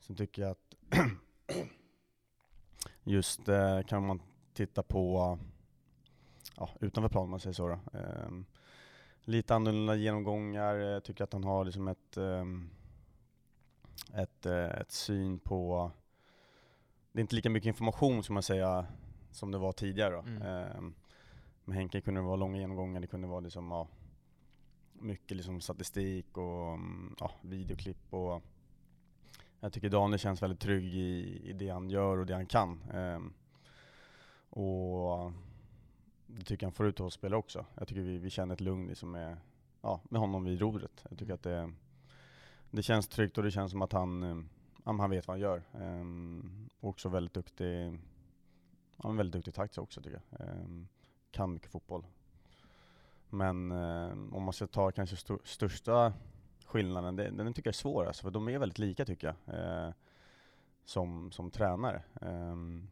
sen tycker jag att just uh, kan man titta på uh, utanför planen om man säger så. Då. Um, lite annorlunda genomgångar, eh, jag tycker att han har liksom ett, um, ett, eh, ett syn på, det är inte lika mycket information som man säger som det var tidigare. Då. Mm. Ehm, med Henke kunde det vara långa genomgångar, det kunde vara liksom, ja, mycket liksom statistik och mm, ja, videoklipp och jag tycker Daniel känns väldigt trygg i, i det han gör och det han kan. Ehm, och det tycker jag han får ut hos spelare också. Jag tycker vi, vi känner ett lugn liksom med, ja, med honom vid rodret. Jag tycker att det, det känns tryggt och det känns som att han, eh, han vet vad han gör. Ehm, också väldigt duktig, han är väldigt duktig taktiskt också tycker jag. Ehm, kan mycket fotboll. Men eh, om man ska ta kanske st största skillnaden, det, den tycker jag är svår alltså, för de är väldigt lika tycker jag. Eh, som, som tränare. Ehm,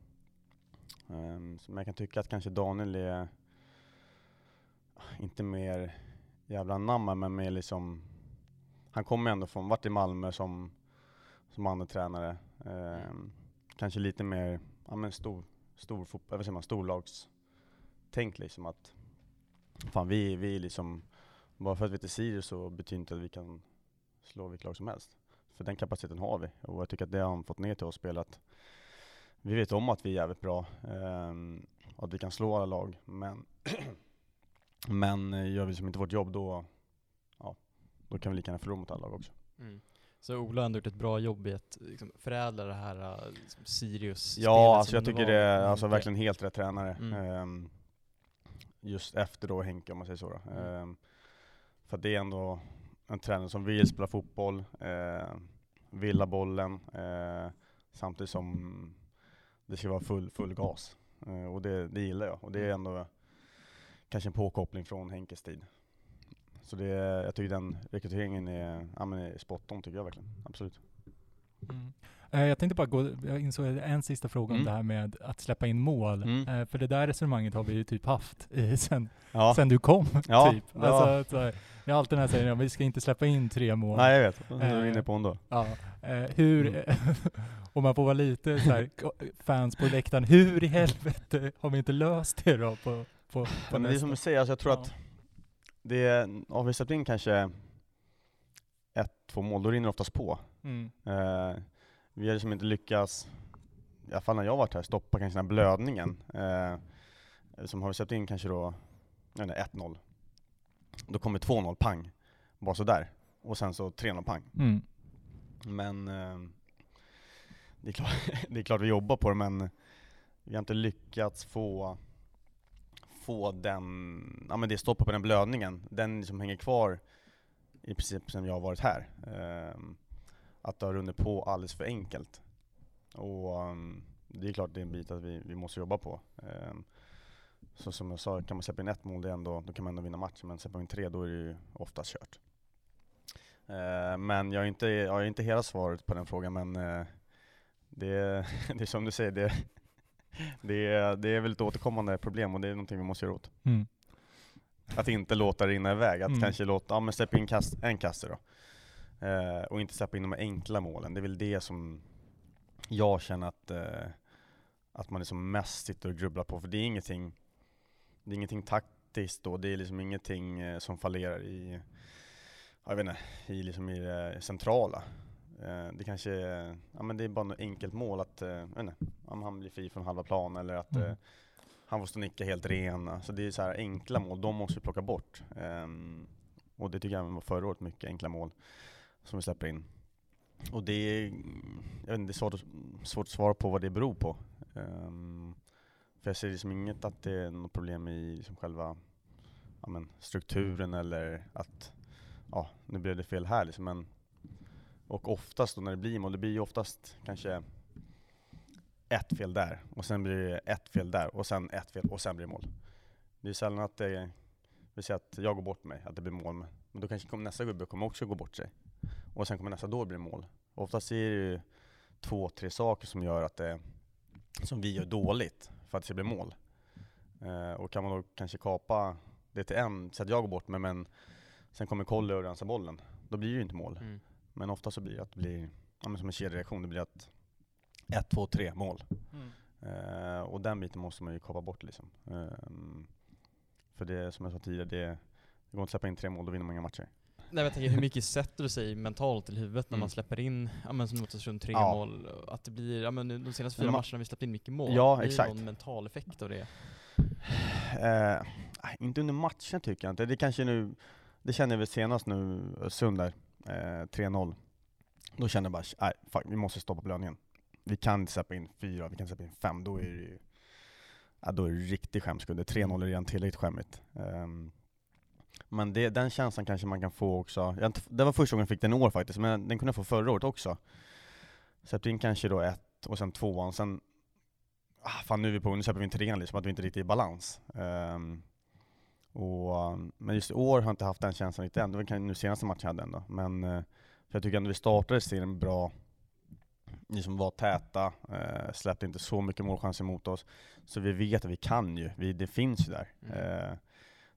um, men jag kan tycka att kanske Daniel är, ah, inte mer jävla namn men mer liksom, han kommer ändå från, vart i Malmö som, som andra tränare. Ehm, kanske lite mer, ja men stor, stor fotboll, vad säger man, storlagstänk liksom att, fan vi, vi är liksom, bara för att vi inte är Sirius så betyder inte att vi kan slå vilket lag som helst. För den kapaciteten har vi och jag tycker att det har han fått ner till oss spel att vi vet om att vi är jävligt bra ehm, och att vi kan slå alla lag men men eh, gör vi liksom inte vårt jobb då då kan vi lika gärna förlora mot alla lag också. Mm. Så Ola har ändå gjort ett bra jobb i att liksom, förädla det här uh, liksom, Sirius Ja, alltså jag tycker det är alltså, verkligen helt rätt tränare. Mm. Ehm, just efter då Henke om man säger så. Då. Mm. Ehm, för det är ändå en tränare som vill spela fotboll, eh, vill ha bollen, eh, samtidigt som det ska vara full, full gas. Eh, och det, det gillar jag. Och det är ändå kanske en påkoppling från Henkes tid. Så det, jag tycker den rekryteringen är, ja, men är spot on tycker jag verkligen. Absolut. Mm. Eh, Jag tänkte bara gå, jag insåg en sista fråga om Mm. det här med att släppa in mål. Mm. Eh, För det där resonemanget har vi ju typ haft i, sen, Ja. sen du kom. Ja, typ. ja. Alltså, så här, jag har alltid den här sägen, ja, vi ska inte släppa in tre mål. Nej jag vet, det är Eh, du inne på ändå. Ja. Eh, hur, Mm. om man får vara lite så här, fans på läktaren, hur i helvete har vi inte löst det då på, på, på men det är som du säger, alltså jag tror att det, har vi släppt in kanske ett, två mål, då rinner det oftast på. Mm. Eh, vi har liksom inte lyckats, i alla fall när jag varit här, stoppa kanske den här blödningen. Eh, som har vi släppt in kanske då, jag vet inte, 1-0. Då kommer 2-0, pang. Bara sådär. Och sen så 3-0, pang. Mm. Men eh, det, är klart, det är klart vi jobbar på det, men vi har inte lyckats få, få den, ja men det stoppar på den blödningen, den liksom hänger kvar i princip sen jag har varit här. Ehm, att det har runnit på alldeles för enkelt. Och um, det är klart det är en bit att vi, vi måste jobba på. Ehm, så som jag sa, kan man släppa in ett mål, det ändå, då kan man ändå vinna matchen, men släpper man in tre, då är det ju oftast kört. Men jag har inte, jag har inte hela svaret på den frågan, men eh, det, det är som du säger, det, det, är, det är väl ett återkommande problem och det är någonting vi måste göra åt. Mm. Att inte låta det rinna iväg, att Mm. kanske låta, ja men släppa in kast, en kasse då. Eh, och inte släppa in de enkla målen. Det är väl det som jag känner att, eh, att man liksom mest sitter och grubblar på, för det är ingenting, det är ingenting taktiskt då, det är liksom ingenting eh, som fallerar i, ja, jag vet inte, i, liksom i det centrala. Eh, det kanske är, ja men det är bara något enkelt mål att, eh, inte, om han blir fri från halva plan eller att Mm. eh, han får stå och nicka helt ren. Alltså det är så här enkla mål, de måste vi plocka bort. Ehm, och det tycker jag var förra året, mycket enkla mål som vi släpper in. Och det är, jag vet inte, det är svårt, svårt att svara på vad det beror på. Ehm, för jag ser liksom inget att det är något problem i liksom själva ja, men, strukturen eller att, ja, nu blev det fel här liksom. Men, och oftast då när det blir mål, det blir ju oftast kanske ett fel där, och sen blir det ett fel där, och sen ett fel, och sen blir det mål. Det är sällan att det, vi säger att jag går bort mig, att det blir mål, men då kanske kommer nästa gubbe kommer också gå bort sig. Och sen kommer nästa, då blir mål. mål. Oftast är det ju två, tre saker som gör att det, som vi gör dåligt, för att det ska bli mål. Eh, och kan man då kanske kapa det till en, så att jag går bort mig, men sen kommer Colly och rensar bollen, då blir det ju inte mål. Mm. Men ofta så blir det att det blir, ja, men som en kedjereaktion, det blir att ett, två, tre mål. Eh, och den biten måste man ju kapa bort liksom. Ehm, för det, som jag sa tidigare, det, det går inte att släppa in tre mål, då vinner man inga matcher. Nej men jag tänker, hur mycket sätter du sig mentalt i huvudet när Mm. man släpper in, ja men som mot Östersund, tre Ja. mål? Att det blir, ja men de senaste fyra man- matcherna har vi släppt in mycket mål. Ja, blir exakt. det någon mental effekt av det? Eh, nej, inte under matchen tycker jag inte. Det kanske nu, det kände jag väl senast nu, Östersund där, eh, 3-0. Då kände jag bara, nej, fuck, vi måste stoppa belöningen. Vi kan inte släppa in fyra, vi kan släppa in fem, då är det ju ja, då är det riktig skämskudde. 3-0 är redan tillräckligt skämmigt. Um, men det, den känslan kanske man kan få också. Jag, det var första gången jag fick den i år faktiskt, men den kunde jag få förra året också. Släppte in kanske då ett, och sen tvåan, sen ah, fan nu är vi på, nu släpper vi in trean liksom, att vi inte riktigt är i balans. Um, och, men just i år har jag inte haft den känslan riktigt än, det var nu senaste matchen jag hade ändå. Men eh, för jag tycker ändå vi startade serien bra, liksom var täta, eh, släppte inte så mycket målchanser mot oss. Så vi vet att vi kan ju, vi, det finns ju där. Mm. Eh,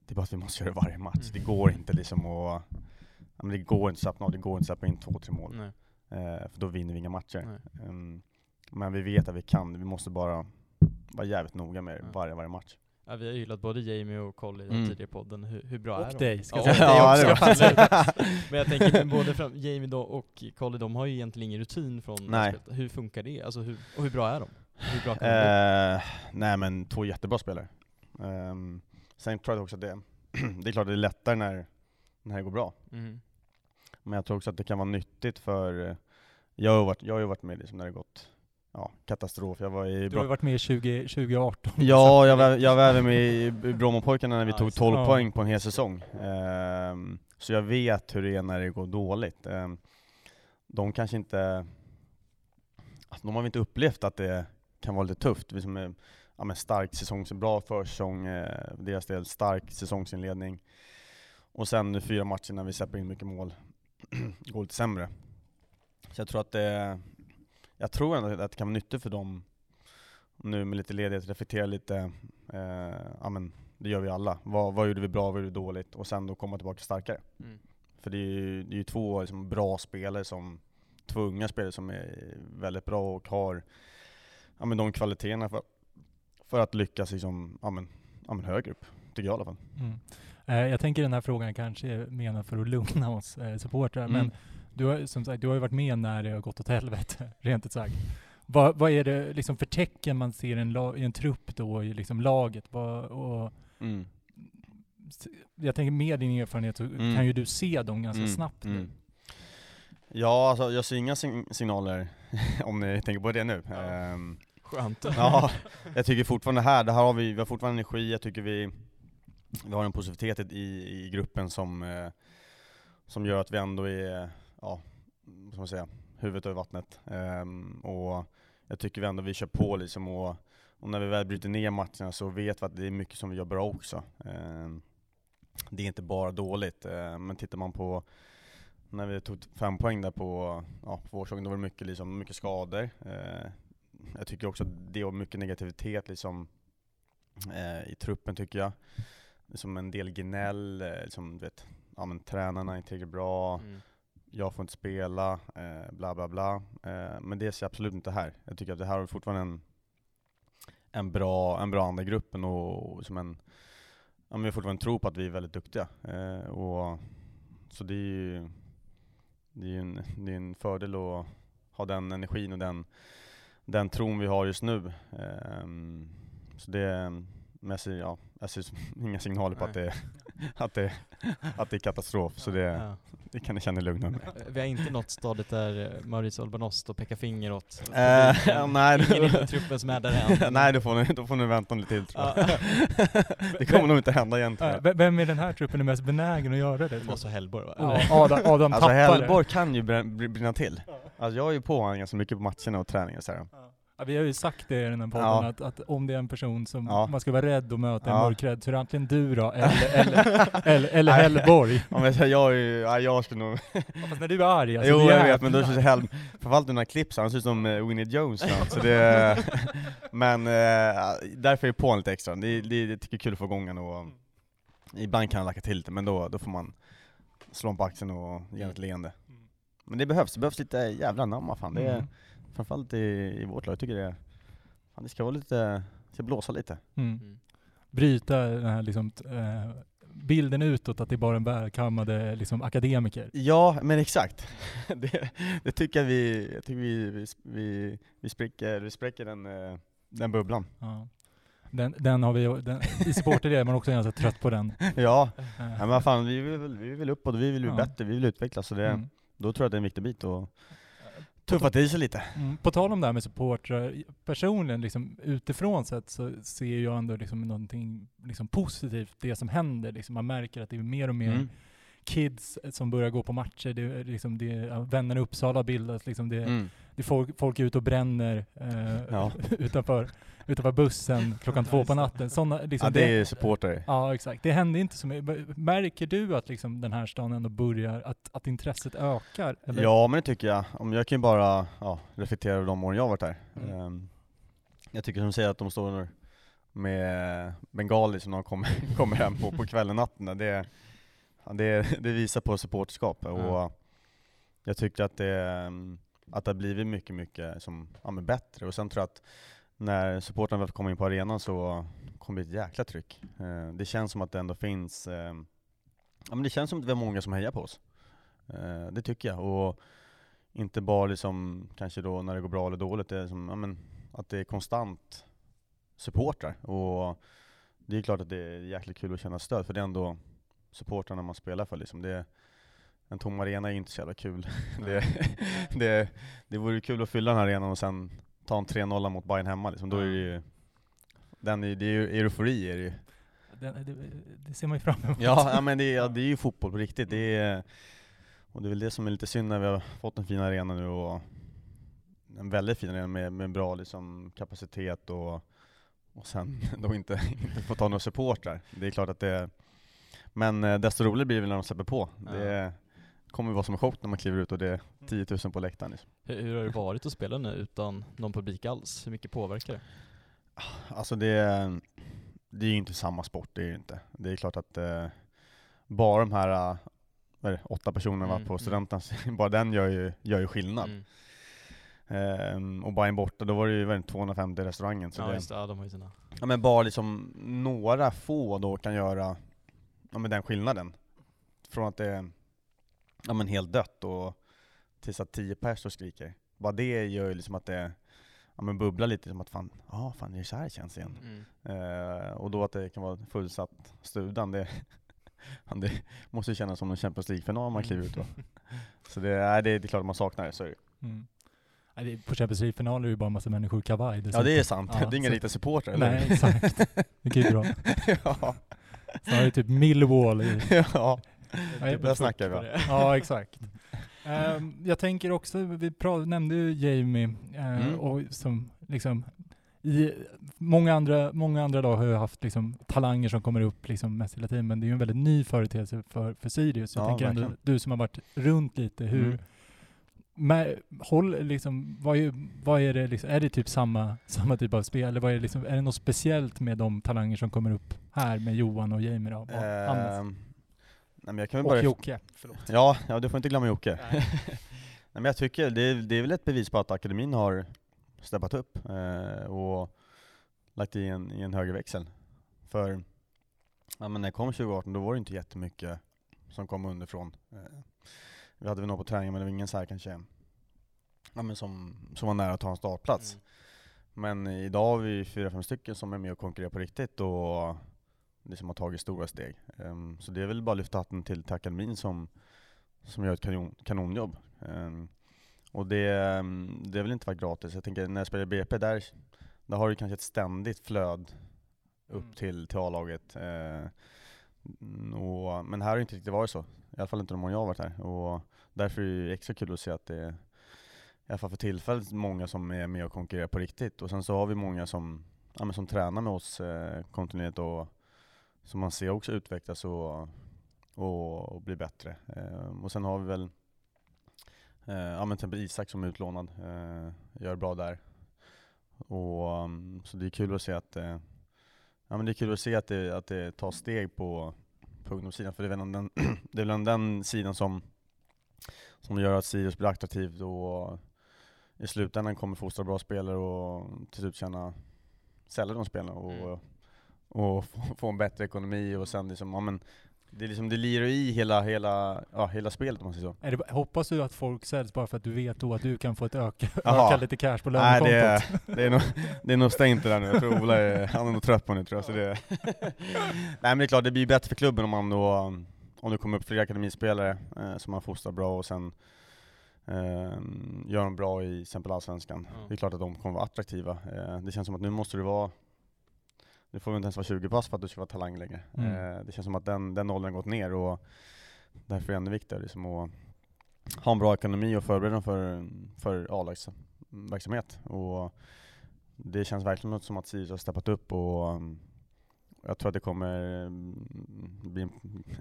det är bara att vi måste göra det varje match. Mm. Det går inte liksom att, ja, det går inte att slappna av, det går inte att släppa in två, tre mål. Eh, för då vinner vi inga matcher. Ehm, men vi vet att vi kan, vi måste bara vara jävligt noga med det varje, varje match. Ja, vi har hyllat både Jamie och Colly i den Mm. tidigare podden, hur, hur bra är Och de? dig, ska ja, säga. dig Ja, också. Men jag tänker, men både fram, Jamie då och Colly, de har ju egentligen ingen rutin från Nej. spelet. Hur funkar det? Alltså hur, och hur bra är de? Hur bra kan de? Eh, nej men två jättebra spelare. Ehm, sen tror jag också att det, det är klart det är lättare när, när det går bra. Mhm. Men jag tror också att det kan vara nyttigt för, jag har ju varit, jag har ju varit med liksom när det gått ja, katastrof. Jag var i Du har ju varit med i 20, 2018. Ja, jag var, jag var även med i Brommapojkarna när vi tog just det. 12 Ja. poäng på en hel säsong. Ehm, så jag vet hur det är när det går dåligt. Ehm, de kanske inte, alltså, de har väl inte upplevt att det kan vara lite tufft. Vi som är, ja, men stark säsong, bra försäsong, eh, deras del stark säsongsinledning. Och sen nu fyra matcher när vi släpper in mycket mål, går lite sämre. Så jag tror att det, jag tror ändå att det kan vara nyttigt för dem nu med lite ledighet, reflektera lite, eh, ja men det gör vi alla. Vad, vad gjorde vi bra, vad gjorde vi dåligt? Och sen då komma tillbaka starkare. Mm. För det är ju, det är ju två liksom, bra spelare, som, två unga spelare som är väldigt bra och har ja, men de kvaliteterna för, för att lyckas liksom, ja, men, ja, men högre upp, tycker jag i alla fall. Mm. Eh, jag tänker den här frågan kanske är menad för att lugna oss eh, supportrar, men Mm. Du har, som sagt, du har ju varit med när det har gått åt helvete, rent ut sagt. Vad, vad är det liksom för tecken man ser i en, la, i en trupp då, i liksom laget? Vad, och, Mm. jag tänker med din erfarenhet så Mm. kan ju du se dem ganska Mm, snabbt. nu. mm. Ja, alltså jag ser inga sign- signaler, om ni tänker på det nu. Ja. Ehm, Skönt. Ja, jag tycker fortfarande här, det här har vi, vi har fortfarande energi, jag tycker vi, vi har en positivitet i, i gruppen som, eh, som gör att vi ändå är, ja, vad ska man säga, huvudet över vattnet. Um, och jag tycker vi ändå vi kör på liksom och, och när vi väl bryter ner matcherna så vet vi att det är mycket som vi gör bra också. Um, det är inte bara dåligt, um, men tittar man på när vi tog fem poäng där på, ja, på vårsäsongen, då var det mycket, liksom, mycket skador. Uh, jag tycker också att det var mycket negativitet liksom, uh, i truppen tycker jag. Liksom en del gnäll, eh, liksom, du vet, ja, men, tränarna är inte tillräckligt bra, Mm jag får inte spela, eh, bla bla bla. Eh, men det ser jag absolut inte här. Jag tycker att det här är fortfarande en, en bra, en bra anda i gruppen och, och som en, ja, men vi har fortfarande tro på att vi är väldigt duktiga. Eh, och, så det är ju det är en, det är en fördel att ha den energin och den, den tron vi har just nu. Ehm, så det, men jag ser, ja, jag ser inga signaler på att det, att, det, att det är katastrof, så det, Ja. det kan ni känna er lugna med. Vi har inte nått stadiet där eh, Mauricio Albanos och pekar finger åt Eh, nej, Ingen i truppen som är där än. nej, då får, ni, då får ni vänta lite till tror jag. Ja. det kommer nog inte hända egentligen. V- vem i den här truppen är mest benägen att göra det? Det måste vara Hellborg va? Ja, Adam, Adam Alltså Hellborg kan ju brinna, till. Alltså jag är ju på honom ganska mycket på matcherna och träningen så här. Ja, vi har ju sagt det i den här podden, Ja. att, att om det är en person som Ja. man ska vara rädd att möta en Ja. mörkrädd, så är det antingen du då, eller, eller, eller, eller Hellborg. Jag är ju, ja, jag skulle nog Fast när du är arg alltså, jo är jag vet, men då känns det Hell, framförallt den här clips, han ser ut som eh, Winnie Jones nu, så det, men eh, därför är jag på honom lite extra, det, det, det tycker jag är kul att få igång honom och ibland kan han lacka till lite, men då, då får man slå på axeln och ge ett leende. Men det behövs, det behövs lite jävla namn fan, det är, Mm. Framförallt i, i vårt lag, jag tycker det, fan, det ska vara lite, ska blåsa lite. Mm. Mm. Bryta den här liksom, eh, bilden utåt att det är bara en välkammade liksom, akademiker. Ja, men exakt. Det, det tycker jag vi, jag tycker vi, vi, vi, vi, spricker, vi spräcker den, eh, den bubblan. Ja. Den, den har vi, den, i supporter är man också ganska trött på den. Ja, Eh, ja men vad fan, vi vill, vi vill uppåt, vi vill bli Ja. bättre, vi vill utvecklas, så det, mm. då tror jag att det är en viktig bit att tuffa till sig lite. Mm. På tal om det här med supportrar, personligen liksom, utifrån sett så ser jag ändå liksom någonting liksom, positivt, det som händer. Liksom, man märker att det är mer och mer Mm. kids som börjar gå på matcher, det liksom, det vännerna i Uppsala bildas, liksom, det, Mm. Det är folk, folk är ute och bränner eh, Ja. utanför, utanför bussen klockan två på natten. Såna, liksom, Ja, det är supportrar. Ja, exakt. Det händer inte så mycket. Märker du att liksom den här stan ändå börjar, att, att intresset ökar? Eller? Ja men det tycker jag. Om jag kan ju bara ja, reflektera över de åren jag har varit här. Mm. Ehm, jag tycker som du säger att de står med bengaler som de kommer, kommer hem på, på kvällen natten. där. Det, det, det visar på supporterskap och jag tycker att det, ehm, att det har blivit mycket, mycket som, ja, men bättre. Och sen tror jag att när supportrarna väl kommer in på arenan så kommer det bli ett jäkla tryck. Eh, det känns som att det ändå finns, eh, ja men det känns som att vi har många som hejar på oss. Eh, det tycker jag. Och inte bara liksom, kanske då när det går bra eller dåligt, det är som, ja, men, att det är konstant supportrar. Och det är klart att det är jäkligt kul att känna stöd, för det är ändå supportrarna man spelar för. Liksom. Det, en tom arena är ju inte så jävla kul. det, det, det vore kul att fylla den här arenan och sen ta en 3-0 mot Bayern hemma. Liksom. Då är det ju, den är, det är ju eufori är det ju. Det, det, det ser man ju fram emot. Ja, ja men det är, ja, det är ju fotboll på riktigt. Det är, och det är väl det som är lite synd när vi har fått en fin arena nu och en väldigt fin arena med, med bra liksom, kapacitet och, och sen då inte, inte få ta några supportrar. Det är klart att det Men eh, desto roligare blir det när de släpper på. Det kommer vara som en chock när man kliver ut och det är 10 000 på läktaren. Liksom. Hur, hur har det varit att spela nu utan någon publik alls? Hur mycket påverkar det? Alltså det, det är ju inte samma sport, det är ju inte. Det är klart att eh, bara de här eh, är det, åtta personerna Mm, var på mm. studenternas, bara den gör ju, gör ju skillnad. Mm. Ehm, och Bayern borta, då var det ju är det, 250 i restaurangen. Så Ja det, just det, ja, de har ju sina. ja, men bara liksom några få då kan göra ja, men den skillnaden. Från att det är ja, men helt dött och tills att 10 pers och skriker. Bara det gör ju liksom att det ja, men bubblar lite, som att fan, ja fan det är så här det känns igen. Mm. Eh, och då att det kan vara fullsatt studan, det, det måste ju kännas som en Champions League-final man kliver ut då. Så det, är, det, det är klart att man saknar det, så är det. Mm. Det- På Champions League-finaler är det ju bara en massa människor i kavaj. Ja det är sant, Ja, det är inga så- riktiga supportrar eller Nej, exakt. Det är ju bra. ja. Snarare typ Millwall. i- ja, Där snackar vi. Ja, exakt. Ehm, jag tänker också, vi nämnde ju Jamie, eh, Mm. och som liksom, i, många, andra, många andra lag har ju haft liksom, talanger som kommer upp liksom, mest hela tiden, men det är ju en väldigt ny företeelse för, för Sirius. Jag Ja, tänker ändå, du som har varit runt lite, hur, Mm. med, håll, liksom, vad, är, vad är det, liksom, är det typ samma, samma typ av spel? Eller vad är, det liksom, är det något speciellt med de talanger som kommer upp här med Johan och Jamie då? Och, Hannes? Nej men jag kan väl och börja... Jocke, förlåt. Ja, ja, du får inte glömma Jocke. Nej. Nej, men jag tycker det är, det är väl ett bevis på att akademin har steppat upp eh, och lagt i en, i en högre växel. För ja, men när jag kom 2018 då var det inte jättemycket som kom underifrån. Eh, vi hade väl något på träningen men det var ingen så här kanske ja, men som, som var nära att ta en startplats. Mm. Men idag har vi fyra, fem stycken som är med och konkurrerar på riktigt och liksom har tagit stora steg. Ehm, så det är väl bara att lyfta hatten till, till akademin som, som gör ett kanon, kanonjobb. Ehm, och det, ehm, det har väl inte varit gratis. Jag tänker när jag spelade BP, där, där har du kanske ett ständigt flöd upp Mm. till till, A-laget. Och, men här har det inte riktigt varit så. I alla fall inte de år jag har varit här. Och därför är det extra kul att se att det är, i alla fall för tillfället, många som är med och konkurrerar på riktigt. Och sen så har vi många som, ja, som tränar med oss eh, kontinuerligt och som man ser också utvecklas och, och, och bli bättre. Eh, och sen har vi väl eh, ja, men till exempel Isak som är utlånad, eh, gör bra där. Och, um, så det är kul att se att eh, Ja men det är kul att se att det, att det tar steg på, på ungdomssidan, för det är väl den, det är väl den sidan som, som gör att Sirius blir attraktivt och i slutändan kommer fostra bra spelare och till slut känna sälja de spelarna och, Mm och få, få en bättre ekonomi och sen liksom, ja men det är liksom, det lirar i hela, hela, ja, hela spelet om man säger så. Är det, hoppas du att folk säljs bara för att du vet då att du kan få ett öka, öka lite cash på Nej lönekontot? det är, det, är nog, det är nog stängt det där nu, jag tror Ola är, han är nog trött på det nu tror jag. Så det, nej men det är klart, det blir bättre för klubben om man då, om det kommer upp fler akademispelare eh, som man fostrar bra och sen eh, gör dem bra i till exempel Allsvenskan. Ja. Det är klart att de kommer vara attraktiva. Eh, det känns som att nu måste du vara du får inte ens vara 20 pass för att du ska vara talang längre. Mm. Eh, det känns som att den, den åldern gått ner och därför är det ännu viktigare liksom att ha en bra ekonomi och förbereda dem för, för A-lagsverksamhet. Och det känns verkligen något som att Sirius har steppat upp och um, jag tror att det kommer mm, bli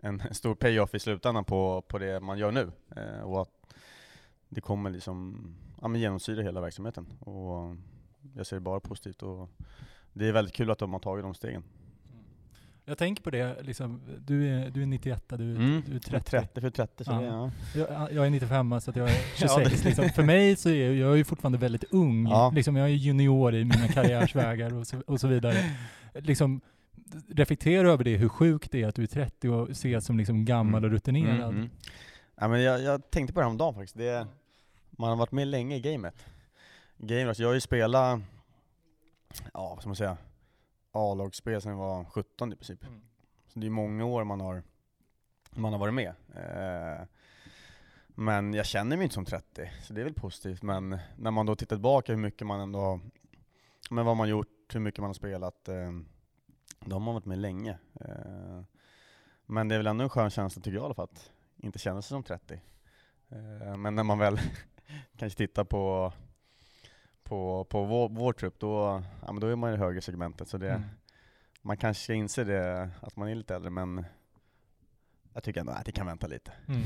en, en stor payoff i slutändan på, på det man gör nu. Eh, och att det kommer liksom ja, genomsyra hela verksamheten. Och jag ser det bara positivt och det är väldigt kul att de har tagit de stegen. Jag tänker på det, liksom, du, är, du är 91, du, Mm. du är 30. 30 för 30 så Ja. det, ja. Jag, jag är 95 så att jag är Ja, 26. det- liksom. För mig så är jag ju fortfarande väldigt ung. Ja. Liksom, jag är junior i mina karriärsvägar och så, och så vidare. Liksom, reflektera över det, hur sjukt det är att du är 30 och ses som liksom gammal och rutinerad. Mm, mm. Ja, men jag, jag tänkte på det häromdagen faktiskt. Det, man har varit med länge i gamet. Gamet, alltså jag har ju spelat, ja vad ska man säga, A-lagsspel sedan jag var 17 i princip. Mm. Så det är många år man har, man har varit med. Eh, men jag känner mig inte som 30, så det är väl positivt. Men när man då tittar tillbaka hur mycket man ändå har, men vad man gjort, hur mycket man har spelat, eh, då har man varit med länge. Eh, men det är väl ändå en skön känsla tycker jag i alla fall, att inte känna sig som 30. Eh, men när man väl kanske tittar på, på, på vår, vår trupp, då, ja, men då är man i det högre segmentet. Så det, Mm. man kanske ska inse det, att man är lite äldre, men jag tycker ändå att det kan vänta lite. Mm.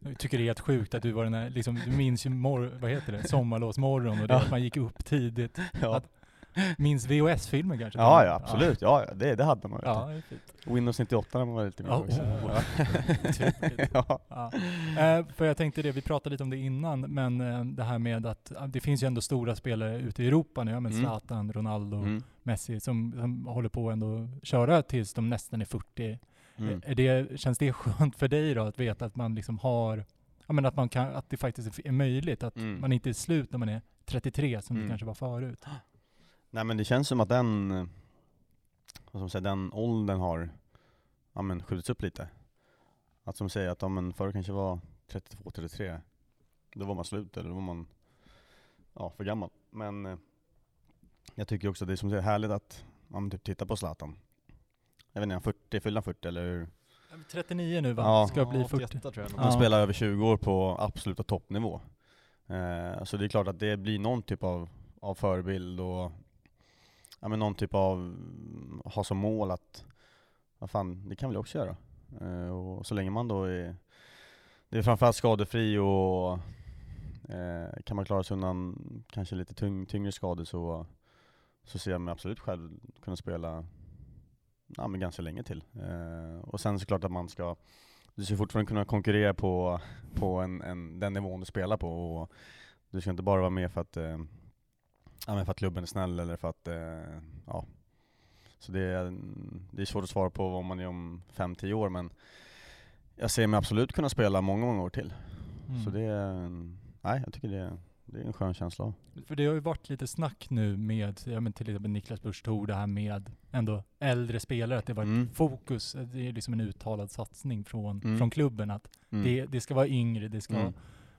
Jag tycker det är helt sjukt att du var den här, liksom, du minns ju mor- vad heter det, sommarlovsmorgon och det, Ja. att man gick upp tidigt. Ja, Att- Minns VHS-filmer kanske? ja, ja absolut. Ja, ja, det, det hade man. Ja, det. Windows 98 när man var lite mer oh. Typiskt. ja. Ja. Eh, för jag tänkte det, vi pratade lite om det innan, men eh, det här med att det finns ju ändå stora spelare ute i Europa nu, ja, men Mm. Zlatan, Ronaldo, Mm. Messi, som, som håller på ändå köra tills de nästan är 40. Mm. Är det, känns det skönt för dig då att veta att man liksom har, ja men att man kan, att det faktiskt är möjligt, att Mm. man inte är slut när man är 33 som det Mm. kanske var förut? Nej men det känns som att den, vad man säga, den åldern har ja, men skjutits upp lite. Att som säger att ja, men förr kanske var 32, 33, då var man slut eller då var man ja, för gammal. Men eh, jag tycker också att det är som säger härligt att ja, men typ titta på Zlatan. Jag vet inte, är han 40, fyller han 40 eller hur? 39 nu va? Ja. Ska bli 40. 88 tror jag. Ja. Han spelar över 20 år på absoluta toppnivå. Eh, så det är klart att det blir någon typ av, av förebild och ja, men någon typ av, ha som mål att, vad fan, det kan vi också göra. Eh, och så länge man då är, det är framförallt skadefri och eh, kan man klara sig undan kanske lite tyng, tyngre skador så, så ser jag mig absolut själv kunna spela ja, men ganska länge till. Eh, och sen såklart att man ska, du ska fortfarande kunna konkurrera på, på en, en, den nivån du spelar på. Och du ska inte bara vara med för att, eh, ja, men för att klubben är snäll eller för att, eh, ja. Så det är, det är svårt att svara på vad man är om 5-10 år, men jag ser mig absolut kunna spela många, många år till. Mm. Så det är, nej jag tycker det är, det är en skön känsla av. För det har ju varit lite snack nu med, ja men till exempel Niklas Busch det här med ändå äldre spelare, att det varit Mm. fokus, det är liksom en uttalad satsning från, Mm. från klubben att Mm. det, det ska vara yngre, det ska Mm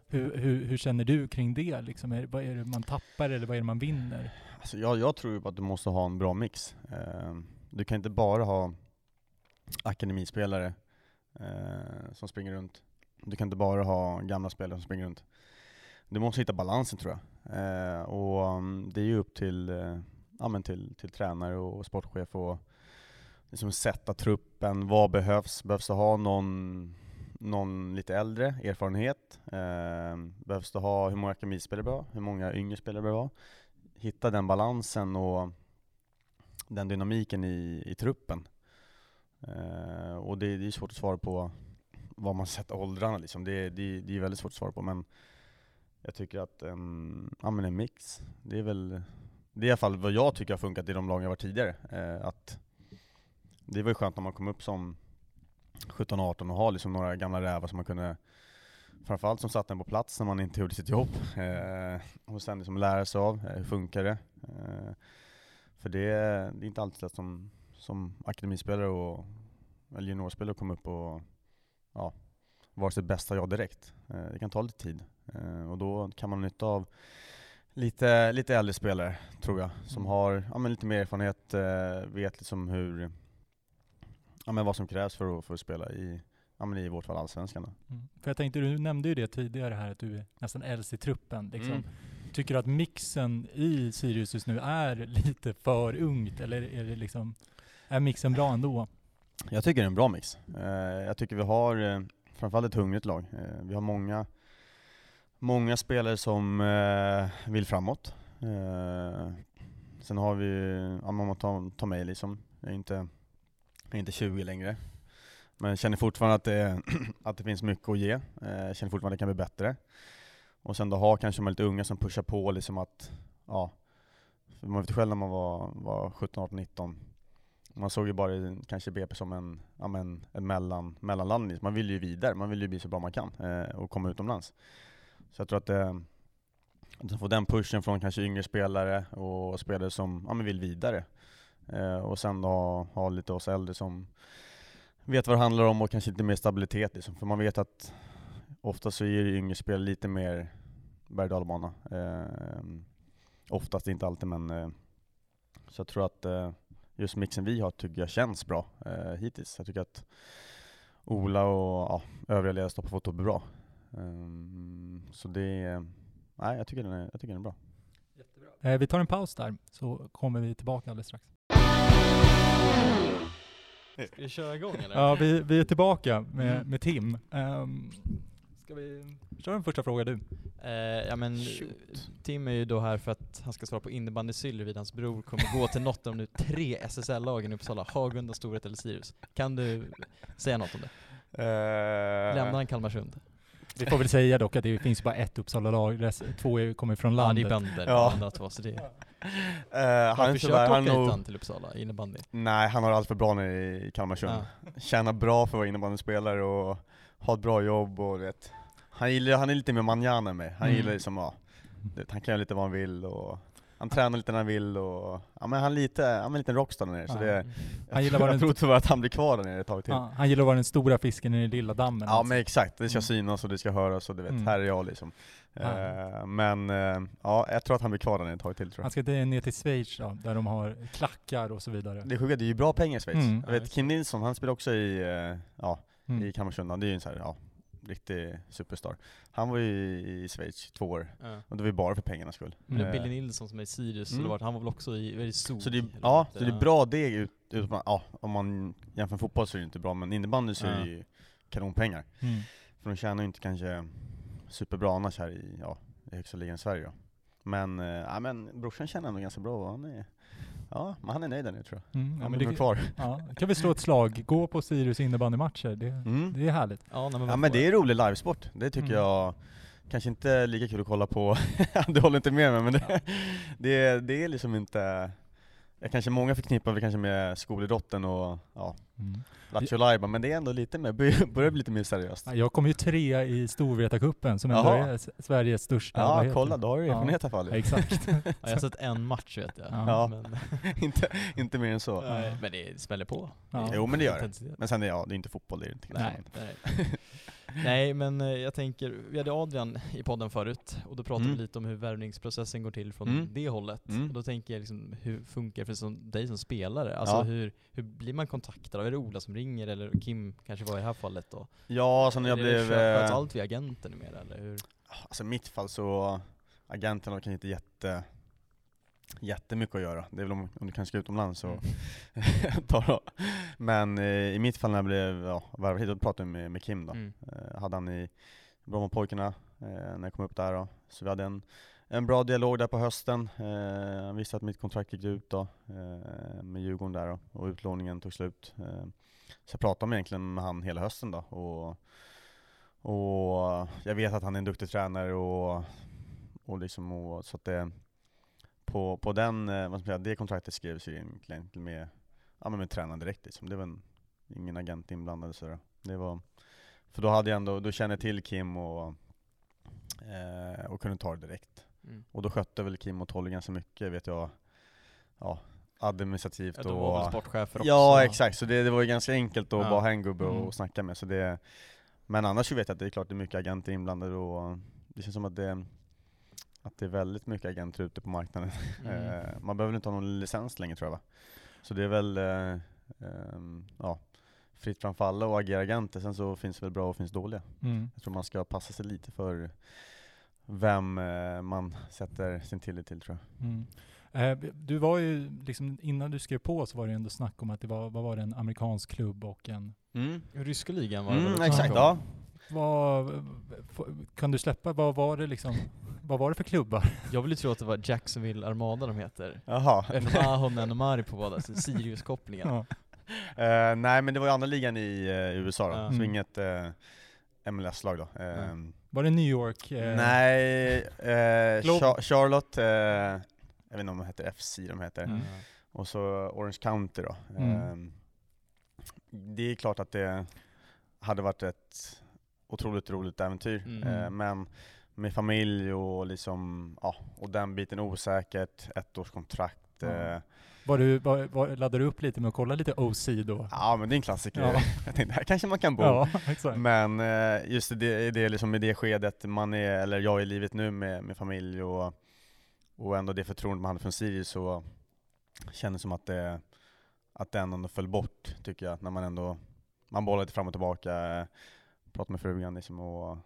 hur, hur, hur känner du kring det liksom? Är, vad är det man tappar eller vad är det man vinner? Alltså jag, jag tror ju på att du måste ha en bra mix. Eh, du kan inte bara ha akademispelare eh, som springer runt. Du kan inte bara ha gamla spelare som springer runt. Du måste hitta balansen tror jag. Eh, och mm, det är ju upp till, eh, ja, men till, till tränare och sportchef att liksom sätta truppen. Vad behövs? Behövs det ha någon, någon lite äldre erfarenhet? Eh, behövs det ha, hur många akademispelare behöver Hur många yngre spelare behöver ha? hitta den balansen och den dynamiken i, i truppen. Eh, och det, det är svårt att svara på vad man sätter åldrarna liksom. Det, det, det är väldigt svårt att svara på men jag tycker att en, ja, men en mix, det är väl det är i alla fall vad jag tycker har funkat i de lag jag varit tidigare. Eh, att det var ju skönt när man kom upp som 17-18 och ha liksom några gamla rävar som man kunde Framförallt som satte en på plats när man inte gjorde sitt jobb. Eh, och sen liksom lära sig av, eh, hur funkar det? Eh, för det, det är inte alltid lätt som, som akademispelare och, eller juniorspelare att komma upp och ja, vara sitt bästa jag direkt. Eh, det kan ta lite tid. Eh, och då kan man nytta av lite, lite äldre spelare, tror jag, som Mm. har ja, lite mer erfarenhet, eh, vet liksom hur, ja, men vad som krävs för att, för att spela i, ja, men i vårt fall Allsvenskan. Mm. För jag tänkte, du nämnde ju det tidigare här att du är nästan äldst i truppen. Liksom. Mm. Tycker du att mixen i Sirius just nu är lite för ungt eller är det liksom, är mixen bra ändå? Jag tycker det är en bra mix. Eh, jag tycker vi har eh, framförallt ett hungrigt lag. Eh, vi har många, många spelare som vill framåt. Sen har vi, ja, man tar, tar mig liksom, jag är inte, jag är inte 20 längre. Men jag känner fortfarande att det, att det finns mycket att ge. Jag känner fortfarande att det kan bli bättre. Och sen då ha kanske de lite unga som pushar på liksom att, ja, för man vet själv när man var, var 17, 18, 19 man såg ju bara kanske BP som en, ja, men, en mellan, mellanlandning. Man vill ju vidare, man vill ju bli så bra man kan eh, och komma utomlands. Så jag tror att, eh, att få den pushen från kanske yngre spelare och spelare som ja, men vill vidare. Eh, och sen då ha, ha lite oss äldre som vet vad det handlar om och kanske lite mer stabilitet. Liksom. För man vet att ofta så är ju yngre spelare lite mer berg och dalbana. Eh, oftast, inte alltid men eh, så jag tror att eh, just mixen vi har tycker jag känns bra eh, hittills. Jag tycker att Ola och ja, övriga ledare har fått upp bra. Eh, så det eh, nej jag tycker den är, jag tycker den är bra. Eh, vi tar en paus där, så kommer vi tillbaka alldeles strax. Ska vi köra igång eller? Ja, vi, vi är tillbaka med, Mm. med Tim. Um, ska vi köra en första fråga du? Eh, ja men Shoot. Tim är ju då här för att han ska svara på innebandysyll vid hans bror kommer gå till något av de nu tre SSL-lagen i Uppsala, Hagunda, Storhet eller Sirius. Kan du säga något om det? Uh, Lämnar han Kalmarsund? Vi får väl säga dock att det finns bara ett Uppsala-lag, två kommer från Ja, det landet. är bönder, Ja. andra två, så det Uh, han Har är du tyvärr, försökt åka nog, han till Uppsala, innebandy? nej han har allt för bra nere i Kalmarsund. Ja. Tjänar bra för att vara innebandyspelare och har ett bra jobb och vet. Han, gillar, han är lite mer manjana än mig. Han Mm. gillar liksom, ja, han kan göra lite vad han vill och han tränar lite när han vill och, ja men han är lite, han är en liten rockstar där nere så Ja. det, Han gillar jag, den- tror tyvärr att han blir kvar där nere ett tag till. Ja, Ja, han gillar att vara den stora fisken i den lilla dammen. alltså. men exakt, det ska Mm. synas och det ska höras och du vet, Mm. här är jag liksom. Ja. Eh, men eh, ja, jag tror att han blir kvar där ett tag till tror Han jag. ska inte ner till Schweiz då, där de har klackar och så vidare. Det är sjuka, det är ju bra pengar i Schweiz. Mm. Jag vet Kim Nilsson, han spelar också i, eh, ja, Mm. i Kalmarsund, det är ju en så här, ja, riktig superstar. Han var ju i, i Schweiz två år, Ja. och det var ju bara för pengarnas skull. Men det är Eh, Billy Nilsson som är i Sirius, Mm. mm. han var väl också i, var det Zug? Så det är, ja, så det är bra deg ut, ut ja, om man jämför med fotboll så är det inte bra, men innebandy så är det ju kanonpengar. Mm. För de tjänar ju inte kanske superbra annars här i, ja, i högsta ligan i Sverige då. Men, ja, men brorsan känner ändå ganska bra han är, ja, men han är nöjd där nu tror jag. Mm. Ja, Han men blir det, kvar. ja, kan vi slå ett slag. Gå på Sirius innebandymatcher. Det, Mm. det är härligt. Ja, nej, men, Ja men det är rolig livesport, det tycker Mm. jag Kanske inte lika kul att kolla på, du håller inte med mig men det, det, det är liksom inte jag kanske många förknippar väl kanske med skolidrotten och ja, Mm. Lattjo Lajban, men det är ändå lite mer, börjar bli lite mer seriöst. Ja, Jag kom ju trea i Storvretacupen som ändå Jaha. är Sveriges största. Ja, kolla, det? då har du erfarenhet i alla fall. Ja, exakt. ja, jag har sett en match vet jag. Ja. Men, inte, inte mer än så. nej, men det smäller på. Ja. Jo men det gör det. Men sen är ja, det är inte fotboll, det är det inte. Nej, nej. Nej men eh, jag tänker, vi hade Adrian i podden förut och då pratade Mm. vi lite om hur värvningsprocessen går till från Mm. det hållet. Mm. Och då tänker jag liksom, hur funkar det för som, dig som spelare? Alltså Ja. hur, hur blir man kontaktad? Är det Ola som ringer eller Kim kanske var i det här fallet då? Ja, sen när jag det- blev... Sköts eh, allt via agenten numera eller hur? Alltså i mitt fall så, agenten har kanske inte jätte, jättemycket att göra. Det är väl om, om du kanske ska utomlands så Mm. Men eh, i mitt fall när jag blev ja, värvad hit, då pratade jag med, med Kim då. Mm. Eh, hade han i Brommapojkarna eh, när jag kom upp där då. Så vi hade en, en bra dialog där på hösten. Eh, han visste att mitt kontrakt gick ut då, eh, med Djurgården där då, och utlåningen tog slut. Eh, så jag pratade med egentligen med han hela hösten då. Och, och jag vet att han är en duktig tränare och, och liksom, och, så att det, på, på den, eh, vad ska man säga, det kontraktet skrevs ju egentligen med, ja, men med tränaren direkt liksom. Det var en, ingen agent inblandad så. Det var, för då hade jag ändå, då kände jag till Kim och, eh, och kunde ta det direkt. Mm. Och då skötte väl Kim och Tolly ganska mycket vet jag, ja, administrativt Ja, och var väl sportchefer också? Ja exakt, så det, det var ju ganska enkelt att Ja. bara ha en gubbe och, Mm. och snacka med. Så det, men annars så vet jag att det är klart det är mycket agenter inblandade och det känns som att det, att det är väldigt mycket agenter ute på marknaden. Mm. Eh, man behöver inte ha någon licens längre tror jag va? Så det är väl eh, ehm, ja, fritt framför alla och agera agenter, sen så finns det väl bra och finns dåliga. Mm. Jag tror man ska passa sig lite för vem eh, man sätter sin tillit till tror jag. Mm. Eh, Du var ju, liksom, innan du skrev på så var det ändå snack om att det var, vad var det, en amerikansk klubb och en... Ryska ligan var det väl Mm, också exakt, ja. Vad, kan du släppa, vad var det liksom, vad var det för klubbar? Jag vill ju tro att det var Jacksonville Armada de heter. Jaha. Ahonen och Mari på båda, Sirius-kopplingen. Ja. Eh, nej men det var ju andra ligan i eh, USA då, Ja. så Mm. inget eh, MLS-lag då. Eh, Var det New York? Nej, Char- Charlotte, jag vet inte om de heter FC de heter, Mm. och så Orange County då. Mm. Eh, det är klart att det hade varit ett otroligt roligt äventyr, Mm. eh, men med familj och liksom, ja, och den biten osäkert, ett års kontrakt. Ja. Eh, Var du, var, var, laddade du upp lite med att kolla lite OC då? ja men det är en klassiker. Ja. Jag tänkte, här kanske man kan bo. Ja, exakt. Men eh, just i det, i det, liksom, i det skedet man är, eller jag är i livet nu med, med familj och, och ändå det förtroende man hade från Sirius så kändes som att det, att det ändå föll bort tycker jag, när man ändå, man bollade lite fram och tillbaka, eh, pratade med frugan liksom och,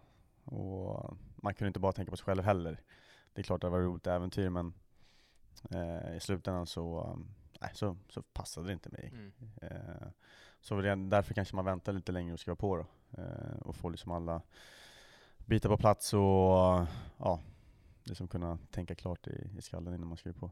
och man kunde inte bara tänka på sig själv heller. Det är klart det var ett roligt äventyr men eh, i slutändan så, nej, så, så passade det inte mig. Mm. Eh, så därför kanske man väntar lite längre och skriva på då. Eh, och få liksom alla bitar på plats och ja, liksom kunna tänka klart i, i skallen innan man skriver på.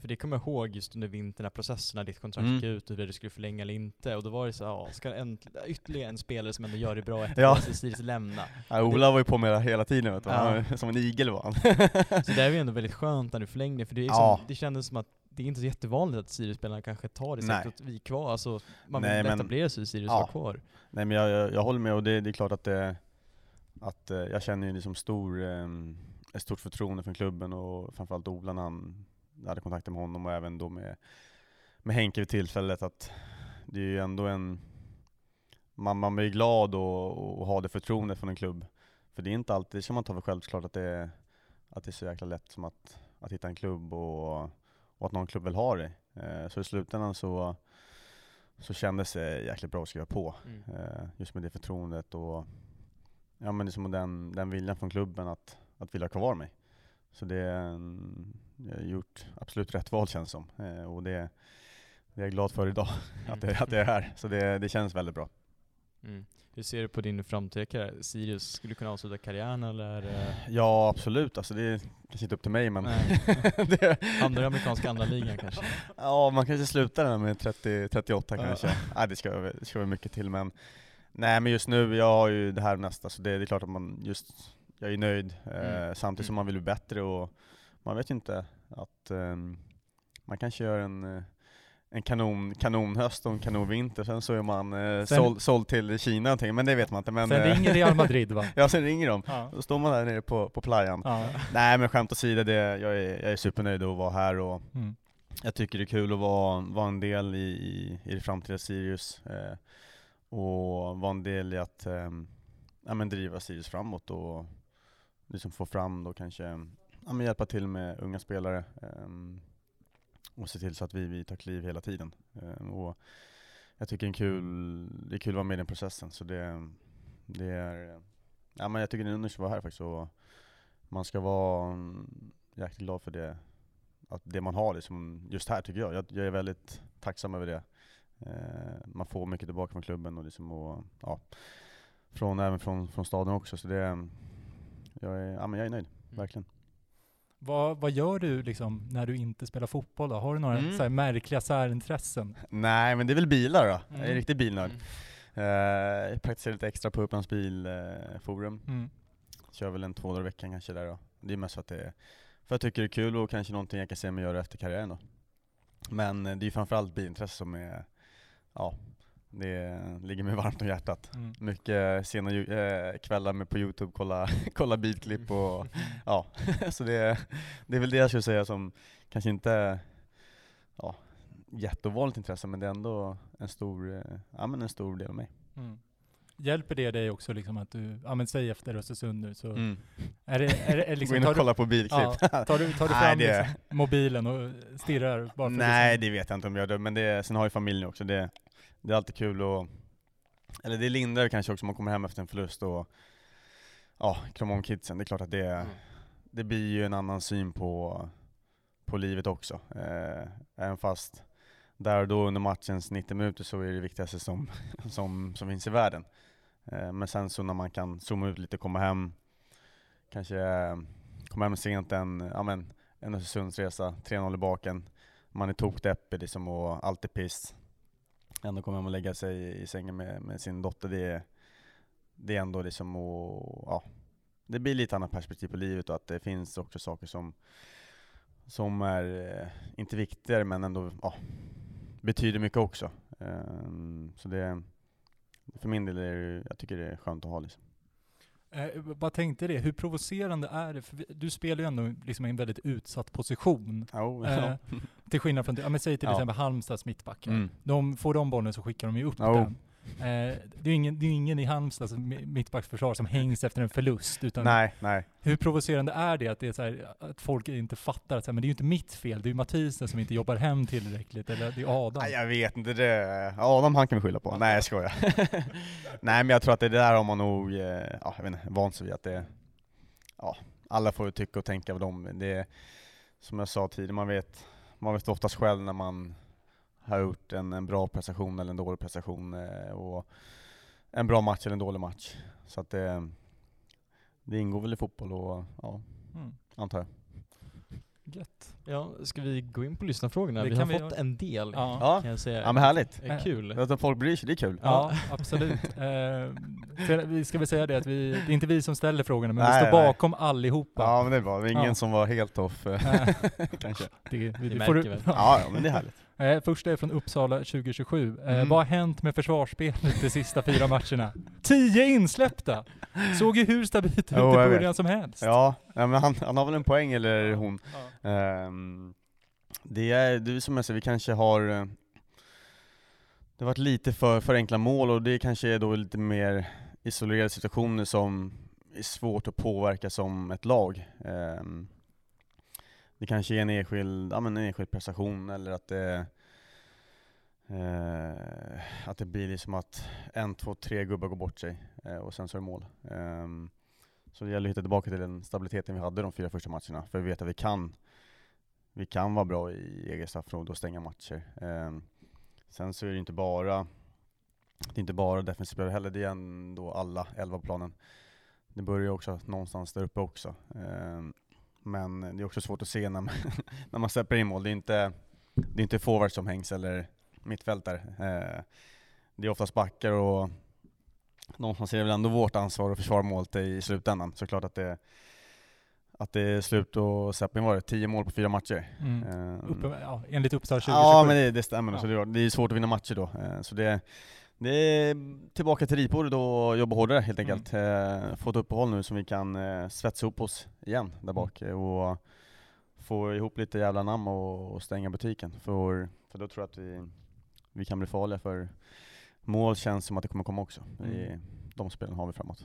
För det kommer jag ihåg just under vintern när processen när ditt kontrakt Mm. gick ut och hur du skulle förlänga eller inte. Och då var det så ja, ska en, ytterligare en spelare som ändå gör det bra efter Ja. Sirius lämna. Ja, Ola var ju på med det hela tiden vet du. Ja. Som en igel var han. Så det är ju ändå väldigt skönt när du förlängde, för det, liksom, Ja. det kändes som att det är inte så jättevanligt att Sirius-spelarna kanske tar det Nej. sättet att vi är kvar. Alltså, man vill Nej, men- etablera sig i Sirius Ja. kvar. Nej men jag, jag, jag håller med och det, det är klart att det, att eh, jag känner ju liksom stor, eh, ett stort förtroende för klubben och framförallt Ola när han jag hade kontakter med honom och även då med, med Henke vid tillfället att det är ju ändå en, man, man blir glad och, och ha det förtroendet från en klubb. För det är inte alltid, det ska man ta för självklart att det, är, att det är så jäkla lätt som att, att hitta en klubb och, och att någon klubb vill ha det. Eh, så i slutändan så, så kändes det jäkligt bra att skriva på. Mm. Eh, just med det förtroendet och ja, men liksom den, den viljan från klubben att, att vilja ha kvar mig. Så det, jag har gjort absolut rätt val känns som. Eh, och det, det är jag glad för idag, att, det, att det är här. Så det, det känns väldigt bra. Mm. Hur ser du på din framtida karriär? Sirius, skulle du kunna avsluta karriären eller? eh, Ja, absolut. Alltså det är kanske inte upp till mig, men det, i amerikanska andra ligan kanske? ja, man kanske slutar där med 30, 38 Ja. kanske. Nej, det ska, det ska vara mycket till, men nej, men just nu, jag har ju det här nästa, så det, det är klart att man just, jag är nöjd, eh, Mm. samtidigt som Mm. man vill bli bättre och man vet ju inte att ehm, man kanske gör en eh, en kanon, kanonhöst och en kanonvinter, sen så är man eh, Sen- såld, såld till Kina någonting, men det vet man inte. Men, Sen eh, ringer Real Madrid va? ja, sen ringer de. Ja. Då står man där nere på, på playan. ja. Nej men skämt åsido, det, jag, är, jag är supernöjd att vara här och Mm. jag tycker det är kul att vara, vara en del i, i, i det framtida Sirius eh, och vara en del i att eh, ja, men driva Sirius framåt och liksom få fram då kanske, ja, men hjälpa till med unga spelare eh, och se till så att vi, vi tar kliv hela tiden. Eh, och jag tycker det är, en kul, det är kul att vara med i den processen så det, det är, ja, men jag tycker det är en underbart att vara här faktiskt och man ska vara mm, jäkligt glad för det att det man har liksom, just här tycker jag. jag. Jag är väldigt tacksam över det. Eh, man får mycket tillbaka från klubben och, liksom och ja, från, även från, från staden också. Så det, jag, är, ja, men jag är nöjd, verkligen. Vad, vad gör du liksom när du inte spelar fotboll då? Har du några Mm. så här märkliga särintressen? Nej men det är väl bilar då. Jag är Mm. riktig bilnörd. Mm. Jag praktiserar lite extra på Upplands Bilforum. Mm. Kör väl en två dagar i veckan kanske där då. Det är mest för att det för att jag tycker det är kul och kanske någonting jag kan se mig göra efter karriären då. Men eh, det är ju framförallt bilintresse som är, ja, det ligger mig varmt om hjärtat. Mm. Mycket sena ju- eh, kvällar med på youtube, kolla, kolla bilklipp och ja, så det, det är väl det jag skulle säga som kanske inte, ja, jätteovanligt intresse men det är ändå en stor, eh, ja men en stor del av mig. Mm. Hjälper det dig också liksom att du, ja men säg efter Östersund nu så, Mm. är det, är är Gå liksom, in tar och du, kolla på bilklipp. ja, tar du, tar du Nej, fram det- liksom, mobilen och stirrar bara för Nej liksom, det vet jag inte om jag gör, men det, sen har jag familjen också, det, det är alltid kul och eller det är lindrigare kanske också om man kommer hem efter en förlust och ja, krama om kidsen, det är klart att det, Mm. det blir ju en annan syn på, på livet också. Eh, även fast där och då under matchens 90 minuter så är det det viktigaste som, som, som finns i världen. Eh, men sen så när man kan zooma ut lite, komma hem, kanske eh, komma hem sent en, ja men, en Östersundsresa, 3-0 i baken, man är tokdeppig liksom och allt är piss. Ändå kommer hem och lägga sig i sängen med, med sin dotter, det är, det är ändå liksom att, ja, det blir lite annat perspektiv på livet och att det finns också saker som, som är, eh, inte viktigare men ändå, ja, betyder mycket också. Ehm, så det, för min del är det, jag tycker det är skönt att ha liksom eh, vad tänkte det, hur provocerande är det? För du spelar ju ändå liksom i en väldigt utsatt position. Jo, Eh, ja. till skillnad från, ja men säg till Ja. exempel Halmstads mittbackar. Mm. De, får de bollen så skickar de ju upp Jo. den. Eh, det är ju ingen, det är ingen i Halmstads mi- mittbacksförsvar som hängs efter en förlust, utan Nej, nej. hur provocerande är det att, det är här, att folk inte fattar att så här, men det är ju inte mitt fel, det är ju Mathisen som inte jobbar hem tillräckligt, eller det är Adam. Nej, jag vet inte det. Adam han kan vi skylla på. Nej jag skojar. Nej men jag tror att det där har man nog, eh, ja, jag vet inte, vant sig vid att det, ja, alla får ju tycka och tänka vad de, det som jag sa tidigare, man vet, man vet oftast själv när man har gjort en, en bra prestation eller en dålig prestation, eh, och en bra match eller en dålig match. Så att det, det ingår väl i fotboll och, ja, Mm. antar jag. Gött. Ja, ska vi gå in på lyssnarfrågorna? Det vi har vi fått göra. en del Ja. Ja, kan jag säga. ja men härligt. Eh, Kul. Att folk bryr sig, det är kul. Ja, absolut. Eh, vi ska väl säga det att vi, det är inte vi som ställer frågorna, men Nej, vi står nej. bakom allihopa. Ja men det är bra, det var ingen Ja. som var helt off eh, Eh, kanske. det, vi, Det det märker du, väl. Ja, ja men det är härligt. Eh, första är från Uppsala 2027. Eh, Mm. Vad har hänt med försvarsspelet de sista fyra matcherna? Tio insläppta! Såg ju hur stabilt ut i början som helst. Ja, ja men han, han har väl en poäng eller hon. Ja. Ehm, det är, det är som jag säger, vi kanske har eh, Det har varit lite för, för enkla mål och det kanske är då lite mer isolerade situationer som är svårt att påverka som ett lag. Ehm, det kanske är en enskild, ja, men en enskild prestation eller att det eh, att det blir liksom att en, två, tre gubbar går bort sig. eh, och sen så är det mål. Eh, så det gäller att hitta tillbaka till den stabiliteten vi hade de fyra första matcherna, för vi vet att vi kan, vi kan vara bra i eget straffområde och stänga matcher. Ehm, sen så är det inte bara, det är inte bara defensivt heller, det är ändå alla elva på planen. Det börjar också någonstans där uppe också. Ehm, men det är också svårt att se när man, när man släpper in mål. Det är inte, det är inte forwards som hängs eller mittfältare. Eh, det är oftast backar och någonstans är det väl ändå vårt ansvar att försvara målet i slutändan. Såklart att det, att det är slut och Seppin var det, 10 mål på fyra matcher. Mm. Eh, Uppe, ja, enligt Uppsala 2027. Ja men det, det stämmer, Ja. så det, det är svårt att vinna matcher då. Eh, Så det, det är tillbaka till ritbordet och jobba hårdare helt Mm. enkelt. Eh, Få ett uppehåll nu som vi kan eh, svetsa upp oss igen där bak Mm. eh, och få ihop lite jävla namn och, och stänga butiken. För, för då tror jag att vi, vi kan bli farliga för mål känns som att det kommer komma också. Mm. de spelen har vi framåt.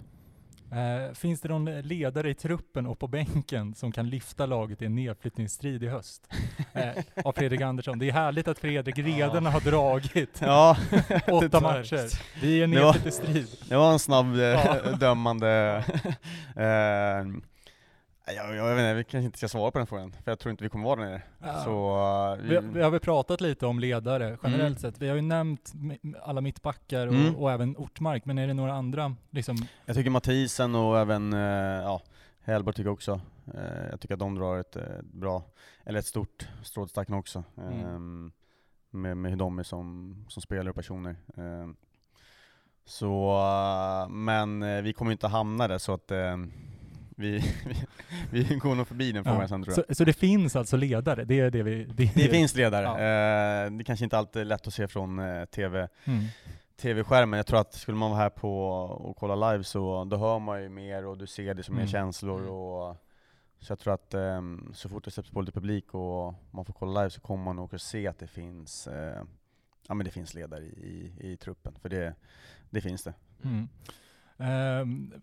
Eh, finns det någon ledare i truppen och på bänken som kan lyfta laget i en nedflyttningsstrid i höst? Eh, av Fredrik Andersson. Det är härligt att Fredrik redan har dragit Ja, åtta det- matcher. Vi är nedflyttningsstrid. Det var en snabb eh, Ja. dömande. Jag, jag vet inte, vi kanske inte ska svara på den frågan, för jag tror inte vi kommer vara där nere. Ja. Så, eh, Vi, vi har väl pratat lite om ledare generellt Mm. sett. Vi har ju nämnt alla mittbackar och, Mm. och även Ortmark, men är det några andra liksom? jag tycker Mathisen och även eh, ja, Hellborg tycker jag också. Eh, jag tycker att de drar ett eh, bra, eller ett stort strå till stacken också. Mm. ehm, med, med hur de är som, som spelare och personer. Ehm, så, men vi kommer inte hamna där så att eh, vi, vi, vi går nog förbi den frågan Ja. sen tror jag. Så, så det finns alltså ledare? Det är det vi... Det, Det finns ledare. Ja. Eh, det kanske inte alltid är lätt att se från eh, TV, Mm. TV-skärmen. Jag tror att skulle man vara här på och kolla live så då hör man ju mer och du ser det som mer Mm. känslor. Mm. Och, så jag tror att ehm, så fort det släpps på lite publik och man får kolla live så kommer man nog att se att det finns, eh, ja, men det finns ledare i, i, i truppen. För det, det finns det. Mm. Um,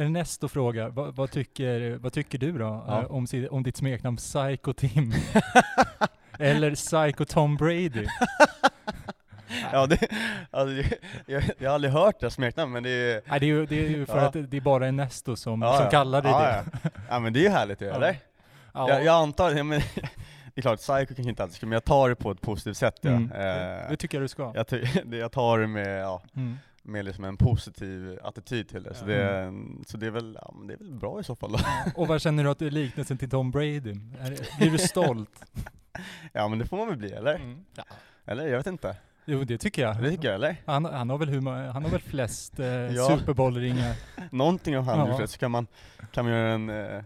Ernesto frågar, vad, vad, tycker, vad tycker du då Ja. eh, om, om ditt smeknamn Psycho Tim? Eller Psycho Tom Brady? ja, det, alltså, jag, jag har aldrig hört det smeknamnet men det är Nej, det, är ju, det är ju för Ja. att det är bara Ernesto som, Ja, som kallar dig ja, det. Ja. men det är ju härligt ju, eller? Ja. Jag, jag antar, men, det är klart, psycho kanske inte alltid ska, men jag tar det på ett positivt sätt. Ja. Mm. Eh, det tycker jag du ska. jag, jag tar det med, ja, Mm. Med liksom en positiv attityd till det, så, det, så det, är väl, ja, det är väl bra i så fall då. Och vad känner du att det är liknelsen till Tom Brady? Är, blir du stolt? Ja men det får man väl bli, eller? Mm. Ja. Eller? Jag vet inte. Jo, det tycker jag. Det tycker jag, eller? Han, han, har väl ma- han har väl flest eh, Ja. Super Bowl-ringar. Någonting har han Ja. så kan man, kan man göra en, eh,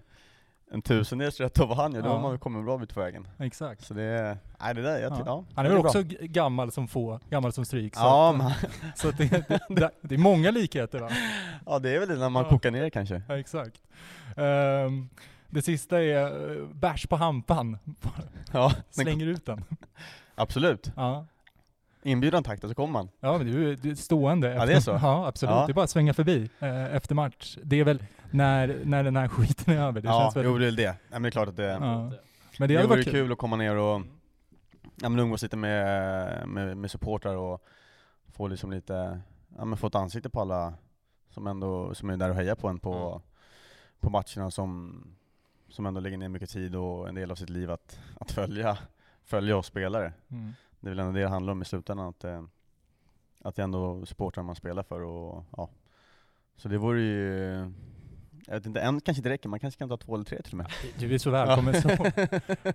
en tusendels rätt av vad han gör, då har man kommit en bra bit på vägen. Exakt. Så det, nej det där, jag ty- Ja. Han är väl bra. också g- gammal som få, gammal som stryk. Så, Ja, att, men, så att det, det, det är många likheter va? ja det är väl det när man Ja. kokar ner kanske. Ja, exakt. Ehm, det sista är uh, bärs på hampan. Ja, Slänger ut den. absolut. Ja. Inbjudan tack, då så kommer man. Ja, men det är ju det är stående. Ja, det är så? Ja, absolut. Ja. Det är bara att svänga förbi eh, efter match. Det är väl när, när den här skiten är över. Det ja, känns väl, jo det är det. Nej, men det är klart att det, Ja. Men det det vore kul. kul. att komma ner och ja, men umgås lite med, med, med supportrar och få liksom lite, ja men få ett ansikte på alla som ändå, som är där och hejar på en på, Mm. på matcherna som, som ändå lägger ner mycket tid och en del av sitt liv att, att följa, följa oss spelare. Mm. Det är väl ändå det det handlar om i slutändan, att, eh, att det är ändå supportrar man spelar för och ja. Så det vore ju, jag vet inte, en kanske inte räcker, man kanske kan ta två eller tre till och med. Du är så välkommen så.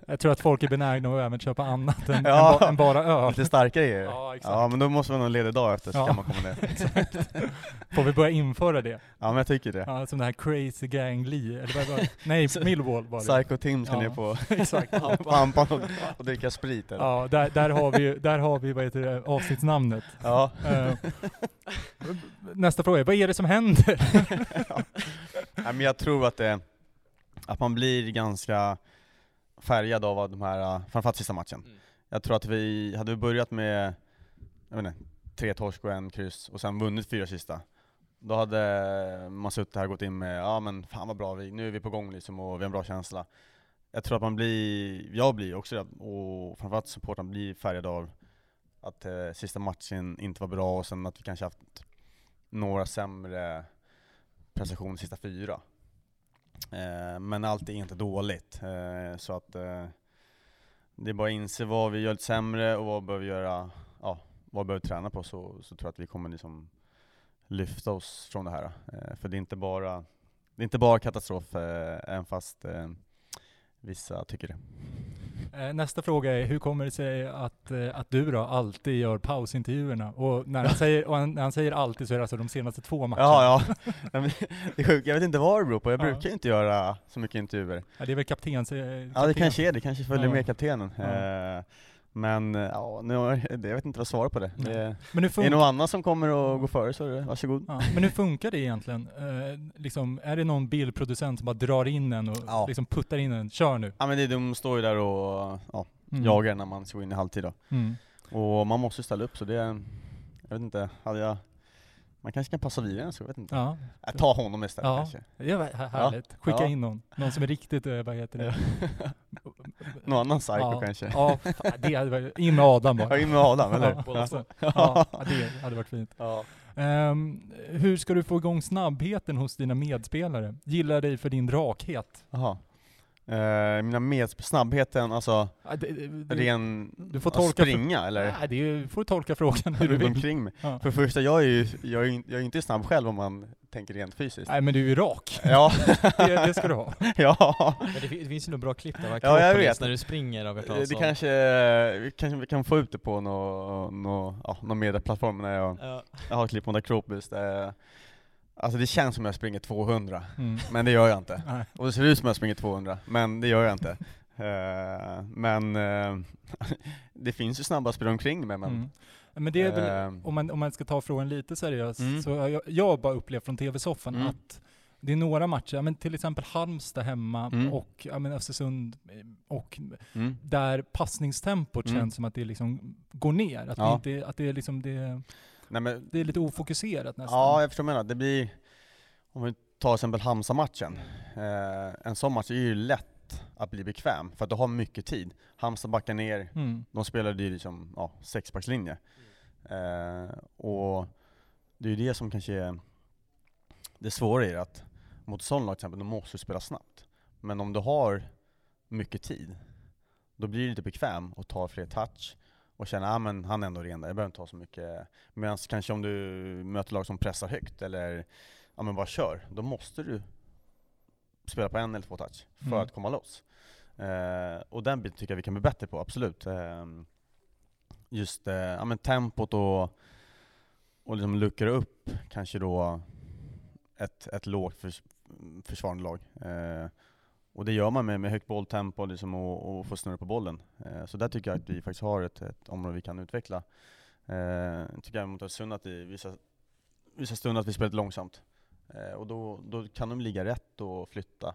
Jag tror att folk är benägna att även köpa annat än, Ja. än, ba, än bara öl. Lite starkare grejer. Ja, exakt. Ja men då måste man ha en ledig dag efter så Ja. kan man komma ner. Får vi börja införa det? Ja men jag tycker det. Ja, som det här Crazy Gang Lee, eller vad? Nej, Millwall var det. Psycho Tim ska Ja. ner på Exakt. Hampan och, och dricka sprit eller? Ja, där, där har vi, där har vi vad heter det, avsnittsnamnet. Ja. Eh, nästa fråga, vad är det som händer? Nej, men jag tror att det, att man blir ganska färgad av de här, äh, framförallt sista matchen. Mm. Jag tror att vi, hade vi börjat med, jag vet inte, tre torsk och en kryss och sen vunnit fyra sista, då hade man suttit här och gått in med, ja men fan vad bra, vi, nu är vi på gång liksom och vi har en bra känsla. Jag tror att man blir, jag blir också det, och framförallt supporten blir färgad av att eh, sista matchen inte var bra och sen att vi kanske haft några sämre prestation sista fyra. Eh, men allt är inte dåligt, eh, så att eh, det är bara att inse vad vi gör lite sämre och vad vi behöver göra, ja, vad vi behöver träna på så, så tror jag att vi kommer liksom lyfta oss från det här. Eh, för det är inte bara, det är inte bara katastrof, eh, även fast eh, vissa tycker det. Eh, Nästa fråga är, hur kommer det sig att, eh, att du då alltid gör pausintervjuerna? Och när han, säger, och när han säger alltid så är det alltså de senaste två matcherna? Ja, ja. Det är sjukt, jag vet inte vad det beror på, jag Ja. brukar ju inte göra så mycket intervjuer. Ja, det är väl kaptens... eh, Ja det kapten. kanske är det, kanske följer Ja. med kaptenen. Ja. Men eh, ja, nu, har- jag vet inte vad svaret på det. Det Men hur, är det någon annan som kommer att gå före så är det, varsågod. ja, men hur funkar det egentligen? Eh, liksom, är det någon bildproducent som bara drar in en och Ja. liksom puttar in en, kör nu? Ja men det, de står ju där och ja, Mm. jagar när man ska gå in i halvtid då. Mm. Och man måste ställa upp så det, är- jag vet inte, hade jag, man kanske kan passa vidare så jag vet inte. Ja, Äh, ta honom istället Ja. kanske. här- härligt. Skicka Ja. in någon. Någon som är riktigt, eh, vad heter det? Någon annan psycho ja. kanske. Ja, det hade varit, in med Adam bara. Ja, in med Adam eller? Ja. Ja, det hade varit fint. Ja. Ehm, hur ska du få igång snabbheten hos dina medspelare? Gillar dig för din rakhet? Jaha. Eh, mina med snabbheten, alltså Ja, det, det, ren, du får att tolka för- springa eller? Nej, det är, får du tolka frågan hur du vill. omkring mig. Ja. För första, jag är ju jag är, jag är inte snabb själv om man tänker rent fysiskt. Nej men du är ju rak. Ja, Det, det ska du ha. ja. Men det, fin- det finns ju nog bra klipp där, va? Ja, jag vet. när du springer vi hört Det kanske, vi kanske vi kan få ut det på någon nå, ja, någon medieplattform när jag, Ja. jag har klipp mot Akropolis. Det, alltså det känns som jag springer 200, Mm. men det gör jag inte. Nej. Och det ser ut som jag springer 200, men det gör jag inte. Eh, men eh, det finns ju snabba spelare omkring mig, men... Mm. Men det är väl, eh, om man, om man ska ta frågan lite seriöst, Mm. så jag, jag har bara upplevt från tv-soffan Mm. att det är några matcher, men till exempel Halmstad hemma Mm. och ja, men Östersund och mm. där passningstempot Mm. känns som att det liksom går ner. Att, Ja. det, inte, att det, är liksom det, Nej, men, det är lite ofokuserat nästan. Ja, jag förstår menar. Det blir, om vi tar till exempel Halmstad-matchen. Eh, en sån match är ju lätt att bli bekväm, för att du har mycket tid. Halmstad backar ner, Mm. de spelade ju liksom ja, sexbackslinje. Eh, och det är ju det som kanske är det svåra i det, att mot sån lag till exempel, då måste du spela snabbt. Men om du har mycket tid, då blir du lite bekväm och tar fler touch och känner att ah, men han är ändå ren där, jag behöver inte ha så mycket. Medan kanske om du möter lag som pressar högt eller ja, men bara kör, då måste du spela på en eller två touch för Mm. att komma loss. Eh, och den biten tycker jag vi kan bli bättre på, absolut. Eh, just eh, ja, men tempot och, och liksom luckra upp kanske då ett, ett lågt förs försvarande lag. Eh, och det gör man med, med högt bolltempo liksom och, och få snurra på bollen. Eh, så där tycker jag att vi faktiskt har ett, ett område vi kan utveckla. Eh, tycker jag mot Östersund att i vissa, vissa stunder att vi spelar långsamt. Eh, och då, då kan de ligga rätt och flytta.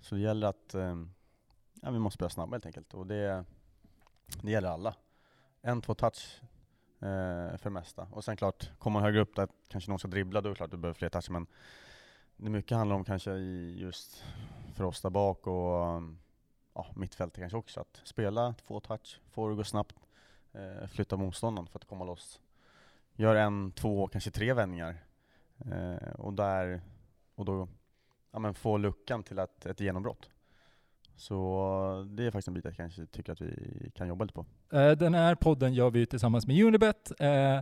Så det gäller att eh, ja, vi måste spela snabbt helt enkelt. Och det, det gäller alla. En, två touch eh, för det mesta. Och sen klart, kommer man högre upp där kanske någon ska dribbla, då är det klart att du behöver fler touch. Men det mycket handlar om kanske i just för oss där bak och um, ja, mittfältet kanske också. Att spela två touch, få det att gå snabbt, eh, flytta motståndaren för att komma loss. Gör en, två, kanske tre vändningar. Eh, och där, och då ja, men få luckan till att, ett genombrott. Så eh, det är faktiskt en bit jag kanske tycker att vi kan jobba lite på. Eh, den här podden gör vi tillsammans med Unibet. Eh,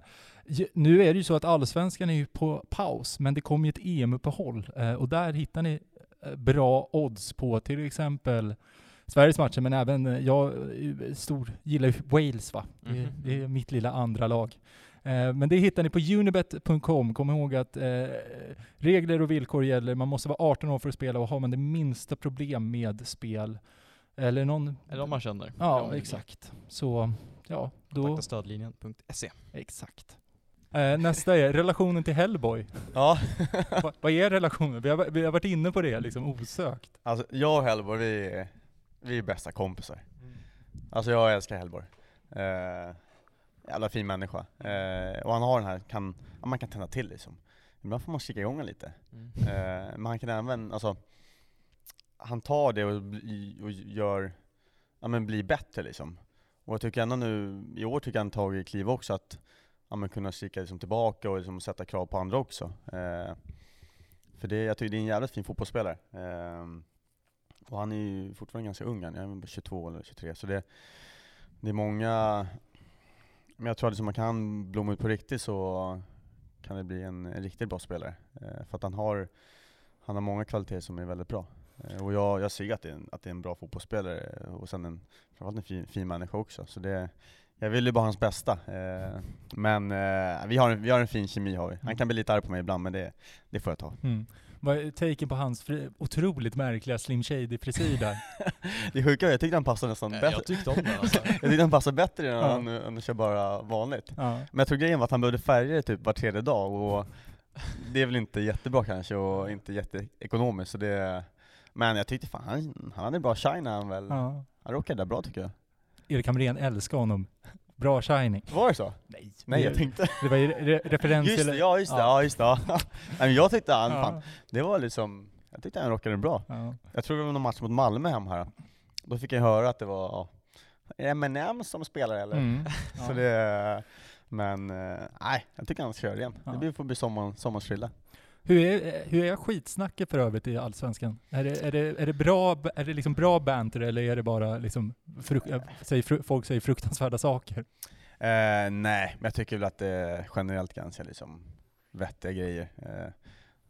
nu är det ju så att allsvenskan är på paus, men det kommer ju ett EM-uppehåll och där hittar ni bra odds på till exempel Sveriges matcher, men även eh, jag eh, stor, gillar ju Wales va? Det, är- Mhm. det är mitt lilla andra lag. Eh, Men det hittar ni på unibet.com. Kom ihåg att eh, regler och villkor gäller. Man måste vara 18 år för att spela och har man det minsta problem med spel eller någon... Eller om man känner. Ja, vill. exakt. Så, ja, då... Kontakta stödlinjen.se. Exakt. Eh, nästa är relationen till Hellboy. Ja, Va, vad är relationen? Vi har, vi har varit inne på det liksom osökt. alltså jag och Hellborg, vi är, vi är bästa kompisar. Alltså jag älskar Hellborg. Eh, jävla fin människa. Eh, och han har den här, kan, ja, man kan tända till liksom. Ibland får man kicka igång honom lite. Mm. Eh, men han kan även, alltså, han tar det och, och gör, ja men blir bättre liksom. Och jag tycker ändå nu, i år tycker jag han tagit kliv också att ja, men kunna kika liksom tillbaka och liksom sätta krav på andra också. Eh, för det, jag tycker det är en jävligt fin fotbollsspelare. Eh, och han är ju fortfarande ganska ung, han är 22 eller 23, så det, det är många men jag tror att liksom man kan blomma ut på riktigt så kan det bli en, en riktigt bra spelare. Eh, för att han har, han har många kvaliteter som är väldigt bra. Eh, och jag, jag ser att det, är en, att det är en bra fotbollsspelare och sen en, framförallt en fin, fin människa också. Så det, jag vill ju bara hans bästa. Eh, men eh, vi, har en, vi har en fin kemi har vi. Han kan bli lite arg på mig ibland men det, det får jag ta. Mm. Vad är taken på hans fri, otroligt märkliga Slim Shady-frisyr där? det sjuka är jag tyckte han passade nästan Eh, bättre. Jag tyckte om den alltså. Jag tyckte han passade bättre än Ja. han, än att köra bara vanligt. Ja. Men jag tror grejen var att han behövde färger typ var tredje dag och det är väl inte jättebra kanske och inte jätteekonomiskt så det Men jag tyckte fan han, han hade bra shine han väl. Ja. Han rockade där bra tycker jag. Erik Hamrén älskar honom. Bra shining. Var det så? Nej, Nej jag tänkte det var ju re referens Just det, ja just det, Ja. just det. men jag tyckte han, Ja. fan, det var liksom Jag tyckte han rockade bra. Ja. Jag tror det var någon match mot Malmö hem här. Då fick jag höra att det var ja, M&M som spelar eller? Mm. Så det, men eh, nej, jag tycker han ska köra igen. Det blir- får bli sommar, sommarens. Hur är, hur är skitsnacket för övrigt i Allsvenskan? Är det, är det, är det, bra, är det liksom bra banter eller är det bara liksom, fruk, jag säger, folk säger fruktansvärda saker? Eh, nej, men jag tycker väl att det är generellt ganska liksom vettiga grejer. Eh,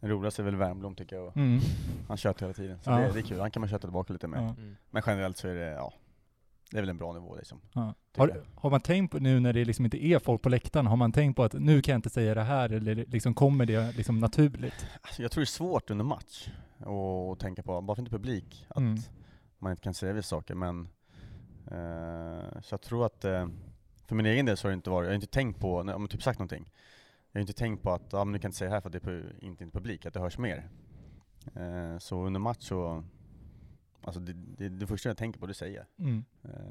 det roligaste är väl Wernbloom tycker jag, och Mm. han tjötar hela tiden. Så Ja. det, det är kul, han kan man köta tillbaka lite med. Mm. Men generellt så är det, ja, det är väl en bra nivå liksom. Ja. Har, har man tänkt på nu när det liksom inte är folk på läktaren, har man tänkt på att nu kan jag inte säga det här eller liksom kommer det liksom naturligt? Alltså, jag tror det är svårt under match att tänka på, bara för inte publik, att Mm. man inte kan säga vissa saker. Men, eh, så jag tror att, eh, för min egen del så har det inte varit, jag har inte tänkt på, om jag typ sagt någonting, jag har inte tänkt på att, ja men du kan inte säga det här för att det är inte inte publik, att det hörs mer. Eh, så under match så, alltså det, det, det första jag tänker på det säger jag. Mm.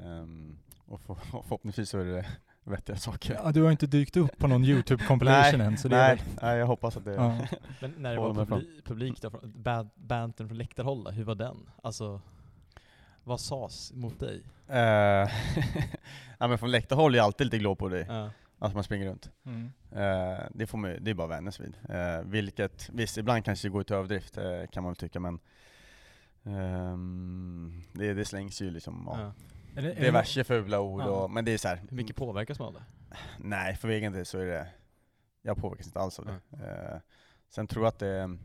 Ehm, och, för, och förhoppningsvis så är det vettiga saker. Ja, du har inte dykt upp på någon YouTube compilation än, så det är nej, väl, nej, jag hoppas att det ja. Men när det var publi publik då, från- ban- bantern från läktarhåll då, hur var den? Alltså, vad sades mot dig? Eh, ja men från läktarhåll är jag alltid lite glad på dig, Ja. att man springer runt. Mm. Eh, det, får man, det är bara att vänja sig vid. Eh, vilket, visst ibland kanske det går till överdrift eh, kan man väl tycka men ehm, det, det slängs ju liksom, ja. Är det, är det diverse fula ord Ja. och, men det är så här, Hur mycket påverkas man av det? nej för egen del så är det, jag påverkas inte alls av det. Eh, sen tror jag att det,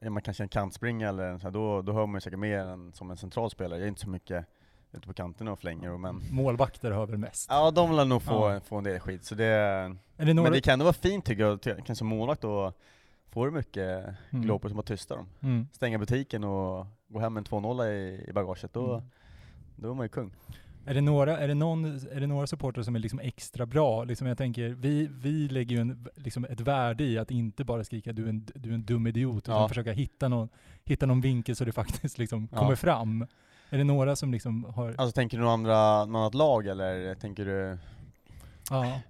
är man kanske en kantspringa eller så här, då, då hör man ju säkert mer än som en central spelare. Jag är inte så mycket ute på kanterna och flänger och, men Målvakter hör väl mest? Ja de vill nog få, Ja. få en del skit, så det, Är det några... men det kan ändå vara fint tycker jag, kanske som målvakt då får du mycket Mm. glåpor som bara tysta dem. Mm. Stänga butiken och gå hem med en 2-0 i, i bagaget, då, Mm. då är man ju kung. Är det några, är det någon, är det några supportrar som är liksom extra bra? Liksom jag tänker, vi, vi lägger ju en, liksom ett värde i att inte bara skrika du är en, du är en dum idiot, utan Ja. försöka hitta någon, hitta någon vinkel så det faktiskt liksom Ja. kommer fram. Är det några som liksom har... Alltså tänker du andra, något annat lag eller tänker du? Ja.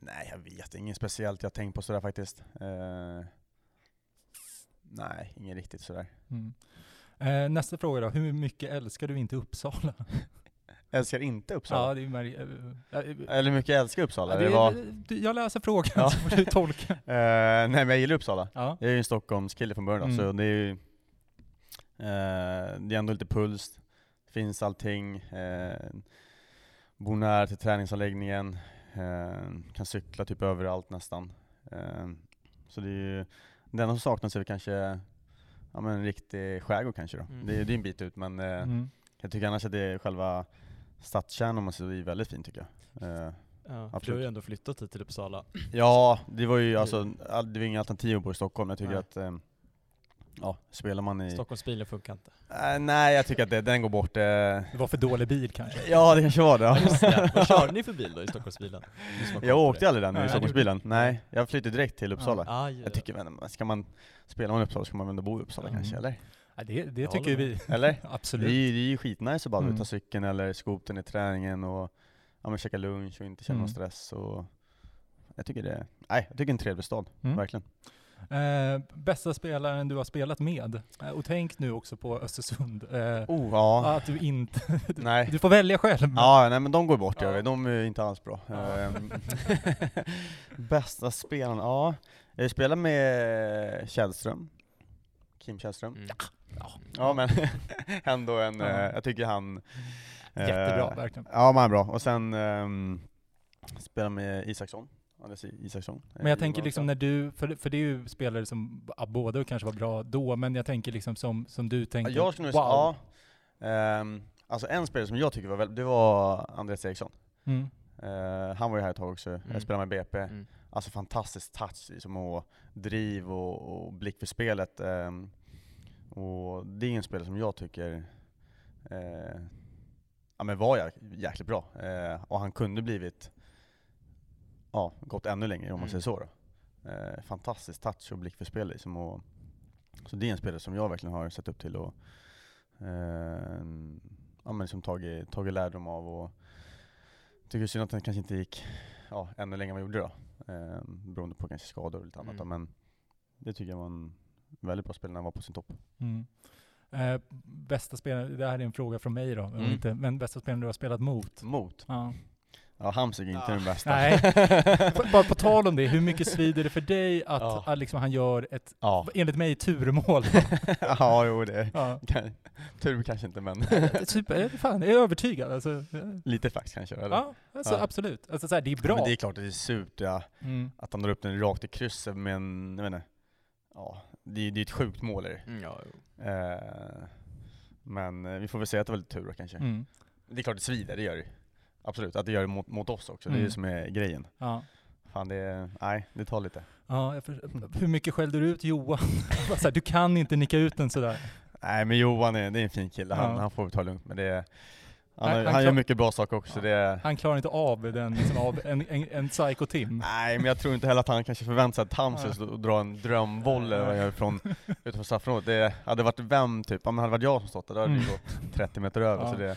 Nej jag vet, inget speciellt jag tänkt på sådär faktiskt. Eh, nej, inget riktigt sådär. Mm. Eh, nästa fråga då, hur mycket älskar du inte Uppsala? Älskar inte Uppsala? Ja, det är mär- eh, eh, Eller hur mycket älskar Uppsala? ja, det det, var, jag läser frågan Ja. så får du tolka. eh, nej men jag gillar Uppsala. Ja. Jag är ju en Stockholmskille från början Mm. så det är ju eh, Det är ändå lite puls, finns allting, eh, bor nära till träningsanläggningen, eh, kan cykla typ överallt nästan. Eh, så det är ju, det enda som saknas är väl kanske ja, men en riktig skärgård kanske då. Mm. Det, är- det är en bit ut men eh, Mm. jag tycker annars att det är själva stadskärnan om man det är väldigt fint tycker jag. Eh, Ja, för du har Absolut. ju ändå flyttat hit till Uppsala. Ja, det var ju alltså, all- det var inga alternativ att bo i Stockholm. Jag tycker Nej. att, eh, ja, spelar man i... Stockholmsbilen funkar inte. Eh, nej, jag tycker att det, den går bort. eh. Det var för dålig bil kanske? Ja, det kanske var det. ja. Just det. Vad körde ni för bil då i Stockholmsbilen? Jag åkte aldrig den Nej, i Stockholmsbilen. Nej, jag flyttade direkt till Uppsala. Ah, ja. Jag tycker, men, ska man spela man i Uppsala ska man väl ändå bo i Uppsala Mm. kanske, eller? Ja, det det Jag tycker vi. Eller? Det är Absolut. det är ju skitnice att bara Mm. ta cykeln eller skotern i träningen och ja, men käka lunch och inte känna Mm. någon stress. Och jag tycker det, nej, jag tycker det är en trevlig stad, Mm. verkligen. Eh, bästa spelaren du har spelat med? Eh, och tänk nu också på Östersund. Eh, Oh, ja. Att du inte... Nej. Du får välja själv. men- Ja, nej men de går bort, Ja. de är inte alls bra. Ja. Ehm, Bästa spelaren, ja. Jag spelar med Källström, Kim Källström. Mm. Ja men ändå en, Ja. eh, jag tycker han... eh, Jättebra, verkligen. Ja men han är bra. Och sen um, spelar med Isaksson, Anders Isaksson. Men jag tänker liksom när du, för, för det är ju spelare som ja, båda kanske var bra då, men jag tänker liksom som, som du Ja, tänkte, jag skulle wow. säga, ja. Ehm, alltså en spelare som jag tycker var väldigt, det var Andreas Eriksson. Mm. Eh, han var ju här ett tag också, Mm. jag spelade med BP. Mm. Alltså fantastisk touch liksom, och driv och, och blick för spelet. ehm, och det är en spelare som jag tycker eh, ja, men var jäk, jäkligt bra. Eh, och han kunde blivit, ja, gått ännu längre om man Mm. säger så. Då. Eh, fantastisk touch och blick för spel liksom. Och, så det är en spelare som jag verkligen har sett upp till och eh, ja, men liksom tagit, tagit lärdom av. Och tycker synd att han kanske inte gick ja, ännu längre än vad gjorde då. Eh, beroende på kanske skador och lite annat. Mm. Men det tycker jag var en väldigt bra spelare när han var på sin topp. Mm. Eh, bästa spelare, det här är en fråga från mig då, Mm. inte, men bästa spelare du har spelat mot? Mot? Ja. Ja, Hamsik är inte Ah. den bästa. Nej. Bara på tal om det, hur mycket svider det för dig att, Ja. att liksom han gör ett, ja. enligt mig, turmål? ja, jo det ja. tur kanske inte men Super, fan, jag är övertygad. Alltså, ja. lite flax kanske eller? ja, alltså, Ja. absolut. Alltså, så här, det är Ja, bra. Men det är klart att det är surt ja, Mm. att han drar upp den rakt i krysset med en, jag vet inte, ja, det är det är ett sjukt mål är det. Mm, ja, jo. Eh, Men eh, vi får väl säga att det var lite tur kanske. Mm. Det är klart det svider, det gör det Absolut, att det gör det mot, mot oss också, det är Mm. det som är grejen. Ja. Fan det, nej, det tar lite. Ja, för, hur mycket skällde du ut Johan? Här, du kan inte nicka ut den sådär. Nej men Johan är, det är en fin kille, han, Ja. han får vi ta lugnt men det han, Han- han, gör mycket bra saker också. Ja. Det Han klarar inte av den, liksom, av en, en, en psycho-Tim. nej men jag tror inte heller att han kanske förväntar sig att Hamsel Nej. ska och dra en drömvolley gör från utanför straffområdet. Det hade varit vem typ, ja, men hade det varit jag som stått där, då hade det Mm. gått 30 meter över. Ja. Så det,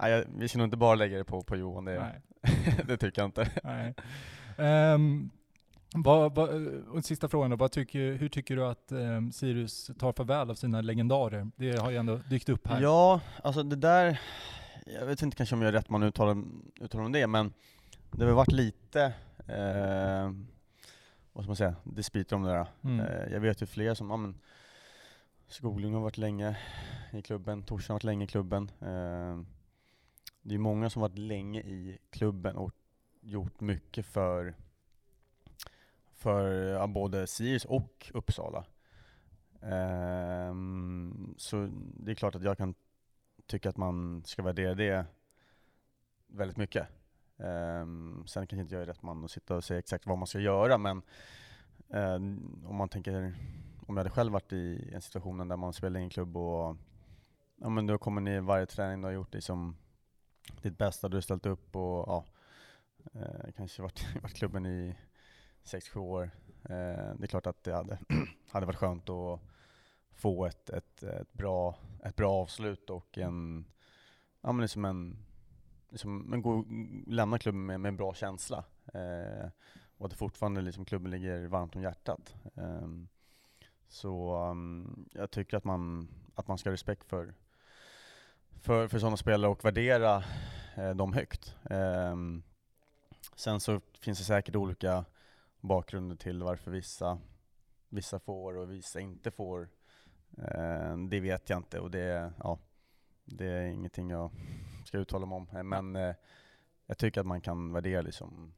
nej, vi ska nog inte bara lägga det på, på Johan, det, det tycker jag inte. nej. Ehm, vad, vad, och sista frågan då, vad tycker, hur tycker du att ehm, Sirius tar farväl av sina legendarer? Det har ju ändå dykt upp här. Ja, alltså det där, jag vet inte kanske om jag är rätt man uttalar, uttalar om det, men det har varit lite, eh, vad ska man säga, dispyter om det där. Mm. Eh, jag vet ju fler som, ja men, Skoglund har varit länge i klubben, Torsen har varit länge i klubben. Eh, det är många som varit länge i klubben och gjort mycket för, för både Sirius och Uppsala. Um, så det är klart att jag kan tycka att man ska värdera det väldigt mycket. Um, sen kanske inte jag är rätt man att sitta och säga exakt vad man ska göra, men um, om man tänker, om jag hade själv varit i en situation där man spelar i en klubb och ja, men då kommer ni varje träning, du har gjort liksom ditt bästa, du har ställt upp och ja, eh, kanske varit, varit klubben i 6-7 år. Eh, det är klart att det hade, hade varit skönt att få ett, ett, ett, bra, ett bra avslut och en, ja men liksom en, liksom en god, lämna klubben med, med en bra känsla. Eh, och att det fortfarande liksom klubben ligger varmt om hjärtat. Eh, så um, jag tycker att man, att man ska ha respekt för, för, för sådana spelare och värdera eh, dem högt. Eh, sen så finns det säkert olika bakgrunder till varför vissa, vissa får och vissa inte får. Eh, det vet jag inte och det, ja, det är ingenting jag ska uttala mig om. Eh, Men eh, jag tycker att man kan värdera liksom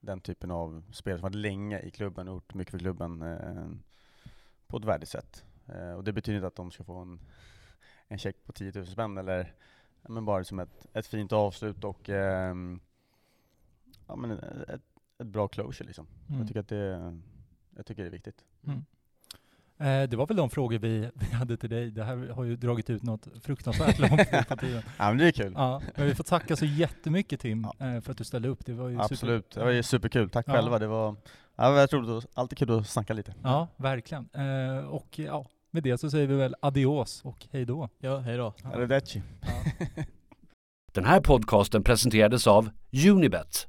den typen av spelare som varit länge i klubben och gjort mycket för klubben eh, på ett värdigt sätt. Eh, och det betyder inte att de ska få en, en check på 10 000 spänn eller men bara som ett, ett fint avslut och ehm, ja, men ett, ett bra closure liksom. Mm. Jag, tycker att det, jag tycker det är viktigt. Mm. Eh, det var väl de frågor vi, vi hade till dig. Det här har ju dragit ut något fruktansvärt långt på tiden. Ja men det är kul. Ja, men vi får tacka så jättemycket Tim Ja. eh, för att du ställde upp. Det var ju Absolut, super. det var ju superkul. Tack Ja. själva. Det var, ja, det var roligt, alltid kul att snacka lite. Ja, verkligen. Eh, och ja, med det så säger vi väl adios och hej då. Ja, hej då. Ja. Arrivederci. Ja. Den här podcasten presenterades av Unibet,